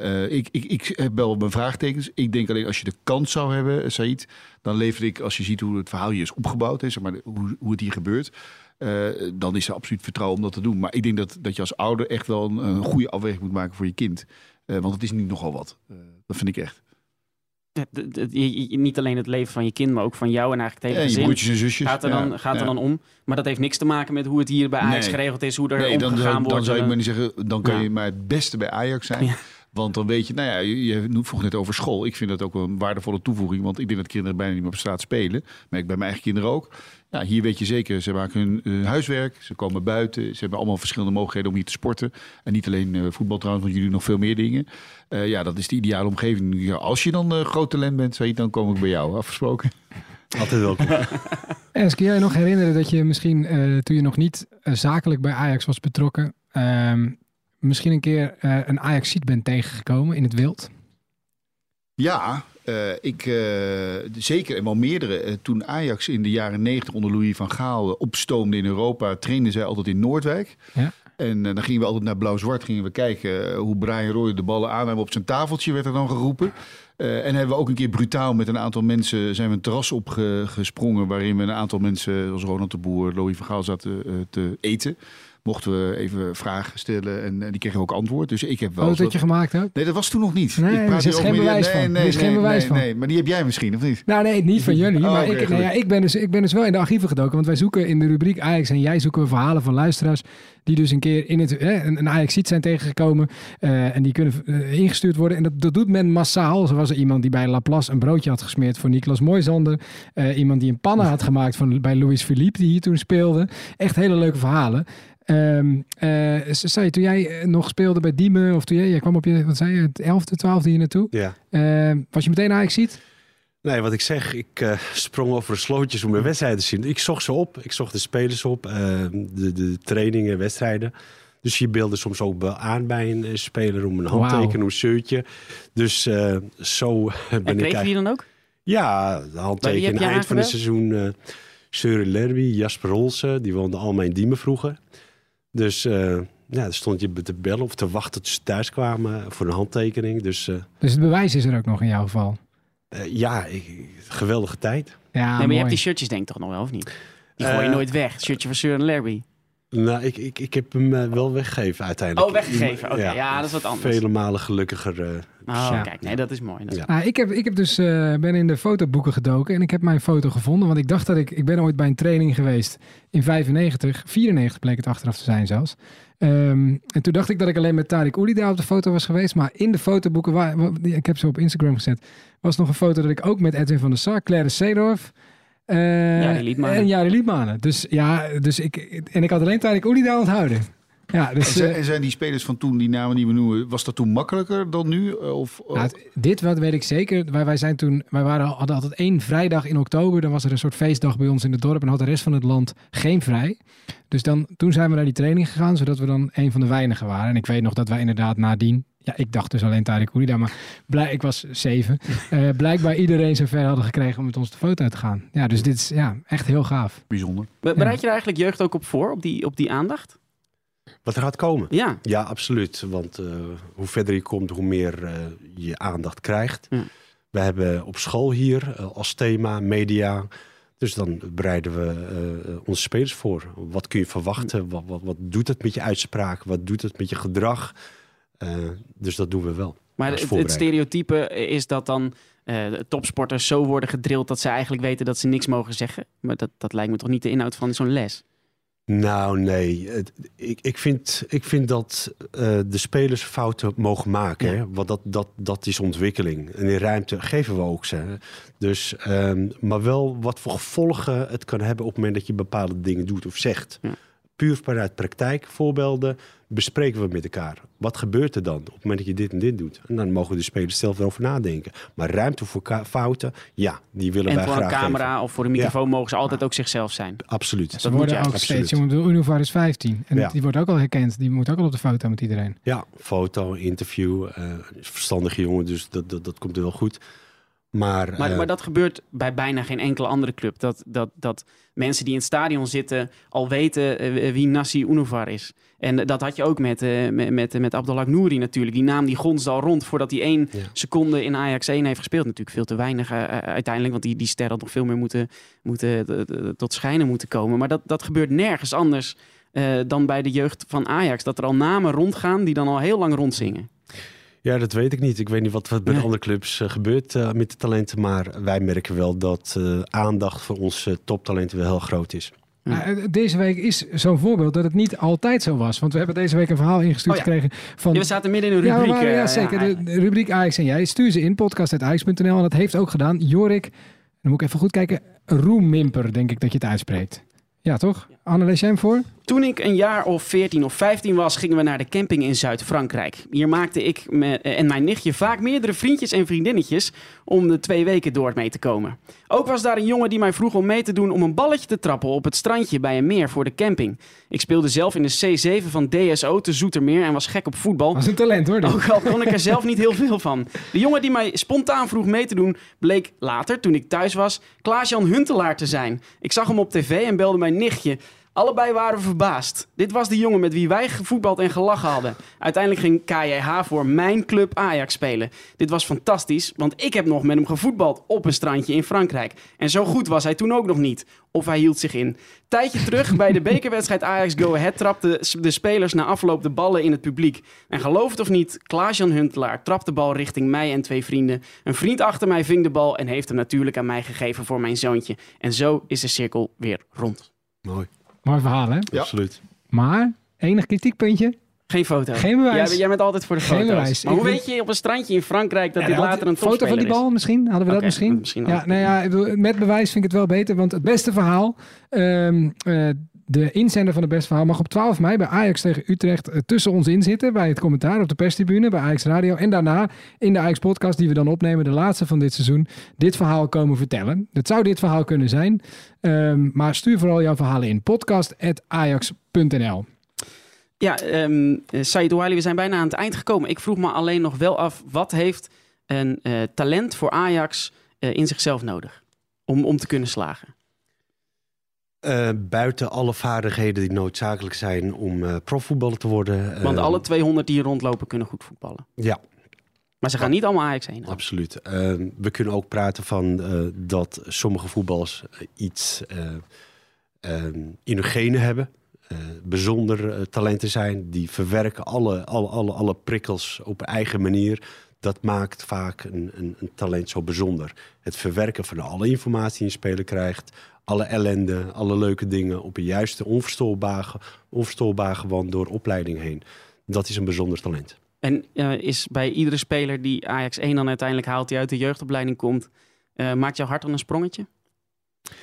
eh, ik, ik, ik heb wel mijn vraagtekens. Ik denk alleen als je de kans zou hebben, Said, dan lever ik, als je ziet hoe het verhaal hier is opgebouwd, is, maar, hoe, hoe het hier gebeurt. eh, dan is er absoluut vertrouwen om dat te doen. Maar ik denk dat, dat je als ouder echt wel een, goede afweging moet maken voor je kind. Eh, want het is niet nogal wat. Eh, dat vind ik echt. Je- niet alleen het leven van je kind, maar ook van jou en eigenlijk het hele En je gezin. broertjes en zusjes. Gaat er, Ja, dan, gaat er ja. dan om. Maar dat heeft niks te maken met hoe het hier bij Ajax Nee. geregeld is, hoe er Nee, dan, zou, wordt. dan zou ik Eh, maar niet zeggen, dan kan Ja. je maar het beste bij Ajax zijn. Want dan weet je, nou ja, je, je vroeg net over school. Ik vind dat ook een waardevolle toevoeging. Want ik denk dat kinderen bijna niet meer op straat spelen. Maar ik bij mijn eigen kinderen ook. Ja, hier weet je zeker, ze maken hun eh, huiswerk. Ze komen buiten. Ze hebben allemaal verschillende mogelijkheden om hier te sporten. En niet alleen eh, voetbal trouwens, want jullie doen nog veel meer dingen. Eh, ja, dat is de ideale omgeving. Ja, als je dan eh, groot talent bent, Said, dan kom ik bij jou. Afgesproken. *laughs* Altijd welkom. *laughs* En kun jij nog herinneren dat je misschien, eh, toen je nog niet zakelijk bij Ajax was betrokken, ehm, misschien een keer eh, een Ajax-ziet bent tegengekomen in het wild? Ja, eh, ik, eh, zeker en wel meerdere. Eh, toen Ajax in de jaren 90 onder Louis van Gaal opstoomde in Europa, trainden zij altijd in Noordwijk. Ja. En dan gingen we altijd naar blauw-zwart gingen we kijken hoe Brian Roy de ballen aannam op zijn tafeltje, werd er dan geroepen. En hebben we ook een keer brutaal met een aantal mensen zijn we een terras opgesprongen. Waarin we een aantal mensen, zoals Ronald de Boer, Louis van Gaal zaten te eten. Mochten we even vragen stellen en, en die kregen ook antwoord. Dus ik heb wel. Oh, dat je gemaakt hebt? Nee, dat was toen nog niet. Nee, Ik er praat is nu geen bewijs nee, van. Nee, Er is nee, geen bewijs nee, van. Nee, maar die heb jij misschien, of niet? Nou nee, niet van jullie. Oh, maar ik, nou ja, ik, ben dus, ik ben dus wel in de archieven gedoken. Want wij zoeken in de rubriek Ajax en jij zoeken we verhalen van luisteraars. Die dus een keer in het, hè, een, een ajax zijn tegengekomen. eh, en die kunnen eh, ingestuurd worden. En dat, dat doet men massaal. Zo was er iemand die bij Laplace een broodje had gesmeerd voor Niklas Mooisander. Eh, iemand die een pannen had gemaakt van, bij Louis Philippe, die hier toen speelde. Echt hele leuke verhalen. Ehm eh, zei je, toen jij eh, nog speelde bij Diemen, of toen jij, jij kwam op je, wat zei je, het 11e, 12e hier naartoe. Ja. Eh, was je meteen ajax ziet? Nee, wat ik zeg, ik eh, sprong over de slootjes om mijn wedstrijden te zien. Ik zocht ze op, ik zocht de spelers op, eh, de, de trainingen, wedstrijden. Dus je beelde soms ook wel aan bij een speler om een handteken, Wauw. een shirtje. Dus eh, zo ben En ik kreeg je die eigenlijk... dan ook? Ja, de Bij wie handteken heb je eind van het seizoen. eh Søren Lerby, Jasper Rolse, die woonden allemaal in Diemen vroeger. Dus eh, ja, dan stond je te bellen of te wachten tot ze thuis kwamen voor een handtekening. Dus eh, Dus het bewijs is er ook nog in jouw geval. eh, ja, ik, geweldige tijd. Ja, nee, maar je hebt die shirtjes denk ik toch nog wel, of niet? Die gooi je nooit weg. Shirtje van Søren Lerby. Nou, ik, ik, ik heb hem eh, wel weggegeven uiteindelijk. Oh, weggegeven. Oké, ja, dat is wat anders. Vele malen gelukkiger. eh, Oh, Ja. kijk, nee, dat is mooi. Dat is- Ja. Nou, ik, heb, ik heb dus, eh, ben in de fotoboeken gedoken en ik heb mijn foto gevonden. Want ik dacht dat ik, ik ben ooit bij een training geweest in 95, 94 bleek het achteraf te zijn zelfs. Ehm, en toen dacht ik dat ik alleen met Tarek Oulida op de foto was geweest. Maar in de fotoboeken, waar, ik heb ze op Instagram gezet, was nog een foto dat ik ook met Edwin van der Sar, Claire Seedorf... eh, Jari Liedmanen. En Jari Liedmanen. Dus ja, dus ik, en ik had alleen Tarek Oulida onthouden. Ja, En dus... zijn, eh, en zijn die spelers van toen, die namen die we noemen, was dat toen makkelijker dan nu? Eh, Of, Nou, het- dit wat weet ik zeker. Wij, wij zijn toen, wij waren, hadden altijd één vrijdag in oktober. Dan was er een soort feestdag bij ons in het dorp. En had de rest van het land geen vrij. Dus dan, toen zijn we naar die training gegaan. Zodat we dan een van de weinigen waren. En ik weet nog dat wij inderdaad nadien. Ja, ik dacht dus alleen Tarek Oulida. Maar blij, ik was zeven. *laughs* eh, blijkbaar iedereen zover hadden gekregen om met ons de foto te gaan. Ja, dus dit is ja, echt heel gaaf. bijzonder. Be- Bereid je er eigenlijk jeugd ook op voor, op die, op die aandacht? Wat er gaat komen. Ja. Ja, absoluut. Want eh, hoe verder je komt, hoe meer eh, je aandacht krijgt. Ja. We hebben op school hier eh, als thema media. Dus dan bereiden we onze spelers voor. Wat kun je verwachten? Wat, wat, wat doet het met je uitspraak? Wat doet het met je gedrag? Eh, dus dat doen we wel. Maar het, stereotype is dat dan eh, topsporters zo worden gedrild dat ze eigenlijk weten dat ze niks mogen zeggen. Maar dat, dat lijkt me toch niet de inhoud van zo'n les? Nou, nee. Het- ik, ik, vind, ik vind dat eh, de spelers fouten mogen maken. Hè? Want dat, dat, dat is ontwikkeling. En die ruimte geven we ook ze. Dus, ehm, maar wel wat voor gevolgen het kan hebben op het moment dat je bepaalde dingen doet of zegt. Ja. Puur vanuit praktijk, voorbeelden, bespreken we met elkaar. Wat gebeurt er dan op het moment dat je dit en dit doet? En dan mogen de spelers zelf erover nadenken. Maar ruimte voor fouten, ja, die willen En wij voor een graag camera geven. of voor een microfoon mogen ze altijd ook zichzelf zijn. Absoluut. Ze Dat moet worden je ook absoluut. steeds. Jongen, de Unuvar is 15. En Ja. die wordt ook al herkend. Die moet ook al op de foto met iedereen. Ja, foto, interview. eh verstandige jongen, dus dat, dat, dat komt er wel goed. Maar, Maar, eh, maar dat gebeurt bij bijna geen enkele andere club. Dat, dat, dat mensen die in het stadion zitten al weten eh, wie Nassi Unuvar is. En dat had je ook met, eh, met, met, met Abdelhak Nouri natuurlijk. Die naam die gonsde al rond voordat hij één Ja. seconde in Ajax 1 heeft gespeeld. Natuurlijk veel te weinig uiteindelijk. Want die, die ster had nog veel meer moeten, moeten, tot schijnen moeten komen. Maar dat, dat gebeurt nergens anders dan bij de jeugd van Ajax. Dat er al namen rondgaan die dan al heel lang rondzingen. Ja, dat weet ik niet. Ik weet niet wat, wat bij Nee. andere clubs eh, gebeurt eh, met de talenten. Maar wij merken wel dat eh, aandacht voor onze toptalenten wel heel groot is. Ja. Deze week is zo'n voorbeeld dat het niet altijd zo was. Want we hebben deze week een verhaal ingestuurd Oh ja. gekregen van... Ja, we zaten midden in een Ja, rubriek. waren- ja, zeker. ja, de, de rubriek Ajax en jij. Stuur ze in, podcast.ajax.nl. En dat heeft ook gedaan. Jorik, dan moet ik even goed kijken. Roemimper, denk ik dat je het uitspreekt. Ja, toch? Anne, lees jij hem voor? Toen ik een jaar of 14 of 15 was, gingen we naar de camping in Zuid-Frankrijk. Hier maakte ik me- en mijn nichtje vaak meerdere vriendjes en vriendinnetjes om de twee weken door mee te komen. Ook was daar een jongen die mij vroeg om mee te doen om een balletje te trappen op het strandje bij een meer voor de camping. Ik speelde zelf in de C7 van DSO te Zoetermeer en was gek op voetbal. Dat is een talent hoor. dit. Ook al kon ik er zelf niet heel veel van. De jongen die mij spontaan vroeg mee te doen, bleek later, toen ik thuis was, Klaas-Jan Huntelaar te zijn. Ik zag hem op tv en belde mijn nichtje. Allebei waren verbaasd. Dit was de jongen met wie wij gevoetbald en gelachen hadden. Uiteindelijk ging KJH voor mijn club Ajax spelen. Dit was fantastisch, want ik heb nog met hem gevoetbald op een strandje in Frankrijk. En zo goed was hij toen ook nog niet. Of hij hield zich in. Tijdje terug bij de *laughs* bekerwedstrijd Ajax Go Ahead trapten de spelers na afloop de ballen in het publiek. En geloof het of niet, Klaas-Jan Huntelaar trapt de bal richting mij en twee vrienden. Een vriend achter mij ving de bal en heeft hem natuurlijk aan mij gegeven voor mijn zoontje. En zo is de cirkel weer rond. Mooi, Mooi verhaal, hè? Ja. absoluut. Maar, enig kritiekpuntje. Geen foto. Geen bewijs. Jij, jij bent altijd voor de Geen foto's. bewijs. Maar Ik hoe vind- weet je op een strandje in Frankrijk dat Ja, dit later een foto van die bal is? misschien? Hadden we dat misschien? misschien ja, ook. nou ja, met bewijs vind ik het wel beter. Want het beste verhaal, ehm, eh, de inzender van het beste verhaal, mag op 12 mei bij Ajax tegen Utrecht eh, tussen ons in zitten. Bij het commentaar op de perstribune, bij Ajax Radio. En daarna in de Ajax podcast die we dan opnemen, de laatste van dit seizoen, dit verhaal komen vertellen. Het zou dit verhaal kunnen zijn. Ehm, maar stuur vooral jouw verhalen in. podcast.ajax.nl Ja, ehm eh, Said Ouali, we zijn bijna aan het eind gekomen. Ik vroeg me alleen nog wel af, wat heeft een eh, talent voor Ajax eh, in zichzelf nodig om, om te kunnen slagen? Eh, buiten alle vaardigheden die noodzakelijk zijn om eh profvoetballer te worden. Want eh, alle 200 die hier rondlopen kunnen goed voetballen. Ja, Maar ze gaan niet allemaal Ajax heen. absoluut. Eh, we kunnen ook praten van eh, dat sommige voetballers iets eh, eh, in hun genen hebben. bijzonder talenten zijn. Die verwerken alle, alle, alle, alle prikkels op eigen manier. Dat maakt vaak een, een, een talent zo bijzonder. Het verwerken van alle informatie die een speler krijgt. Alle ellende, alle leuke dingen op een juiste, onverstoorbaar, onverstoorbaar gewand door opleiding heen. Dat is een bijzonder talent. En eh, is bij iedere speler die Ajax 1 dan uiteindelijk haalt, die uit de jeugdopleiding komt, eh, maakt jouw hart dan een sprongetje?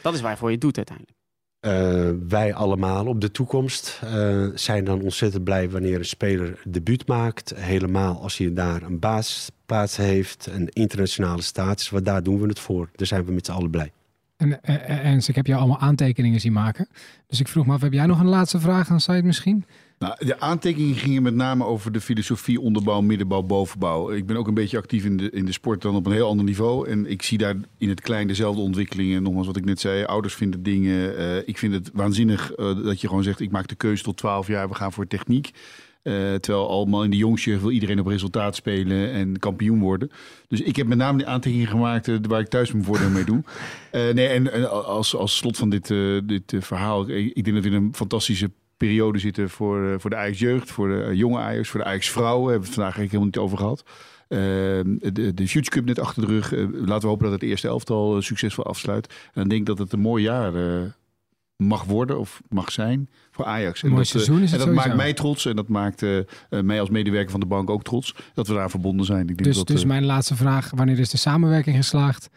Dat is waarvoor je het doet uiteindelijk. Eh, wij allemaal op de toekomst eh, zijn dan ontzettend blij wanneer een speler debuut maakt. Helemaal als hij daar een basisplaats heeft, een internationale status. Want daar doen we het voor. Daar zijn we met z'n allen blij. En eh, eh, ik heb jou allemaal aantekeningen zien maken. Dus ik vroeg me af, heb jij nog een laatste vraag aan Said misschien? Nou, de aantekeningen gingen met name over de filosofie onderbouw, middenbouw, bovenbouw. Ik ben ook een beetje actief in de, in de sport dan op een heel ander niveau. En ik zie daar in het klein dezelfde ontwikkelingen. Nogmaals wat ik net zei, ouders vinden dingen. eh, ik vind het waanzinnig eh, dat je gewoon zegt, ik maak de keuze tot 12 jaar, we gaan voor techniek. Eh, terwijl allemaal in de jongste wil iedereen op resultaat spelen en kampioen worden. Dus ik heb met name die aantekeningen gemaakt waar ik thuis mijn voordeel mee doe. *laughs* Nee, en, en als, als slot van dit, dit verhaal, ik, ik denk dat we in een fantastische periode zitten voor, eh, voor de Ajax-jeugd, voor de eh, jonge Ajax, voor de Ajax-vrouwen. Hebben we het vandaag eigenlijk helemaal niet over gehad. Eh, de, de Future Cup net achter de rug. Laten we hopen dat het eerste elftal succesvol afsluit. En dan denk ik dat het een mooi jaar mag worden of mag zijn voor Ajax. Een mooi dat, seizoen is en het dat sowieso. maakt mij trots en dat maakt mij als medewerker van de bank ook trots dat we daar verbonden zijn. Ik denk Dus, dat, dus mijn laatste vraag, wanneer is de samenwerking geslaagd?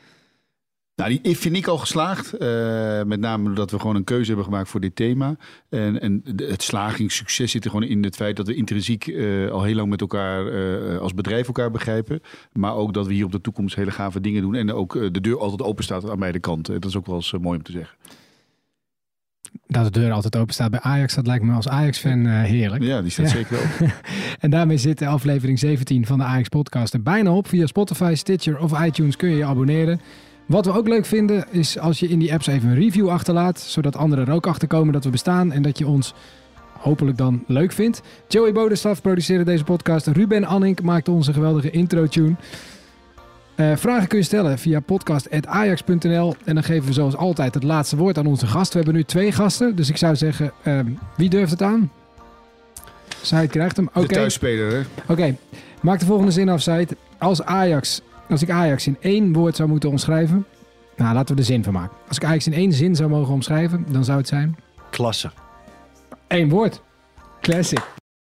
Nou, die vind ik al geslaagd. Eh, met name doordat we gewoon een keuze hebben gemaakt voor dit thema. En, en het slagingssucces zit er gewoon in het feit dat we intrinsiek eh, al heel lang met elkaar eh, als bedrijf elkaar begrijpen. Maar ook dat we hier op de toekomst hele gave dingen doen. En ook de deur altijd open staat aan beide kanten. Dat is ook wel eens mooi om te zeggen. Dat de deur altijd open staat bij Ajax, dat lijkt me als Ajax-fan heerlijk. Ja, die staat Ja. *laughs* zeker wel. En daarmee zit de aflevering 17 van de Ajax Podcast er bijna op. Via Spotify, Stitcher of iTunes kun je je abonneren. Wat we ook leuk vinden is als je in die apps even een review achterlaat. Zodat anderen er ook achter komen dat we bestaan en dat je ons hopelijk dan leuk vindt. Joey Bodenstaf produceerde deze podcast. Ruben Annink maakte onze geweldige intro-tune. Eh, vragen kun je stellen via podcast.ajax.nl. En dan geven we zoals altijd het laatste woord aan onze gast. We hebben nu twee gasten, dus ik zou zeggen, ehm, wie durft het aan? Zij krijgt hem. Oké. De thuisspeler, hè? Oké, maak de volgende zin af, Said. Als Ajax, als ik Ajax in één woord zou moeten omschrijven. Nou, laten we er zin van maken. Als ik Ajax in één zin zou mogen omschrijven, dan zou het zijn. Klasse. één woord. Classic.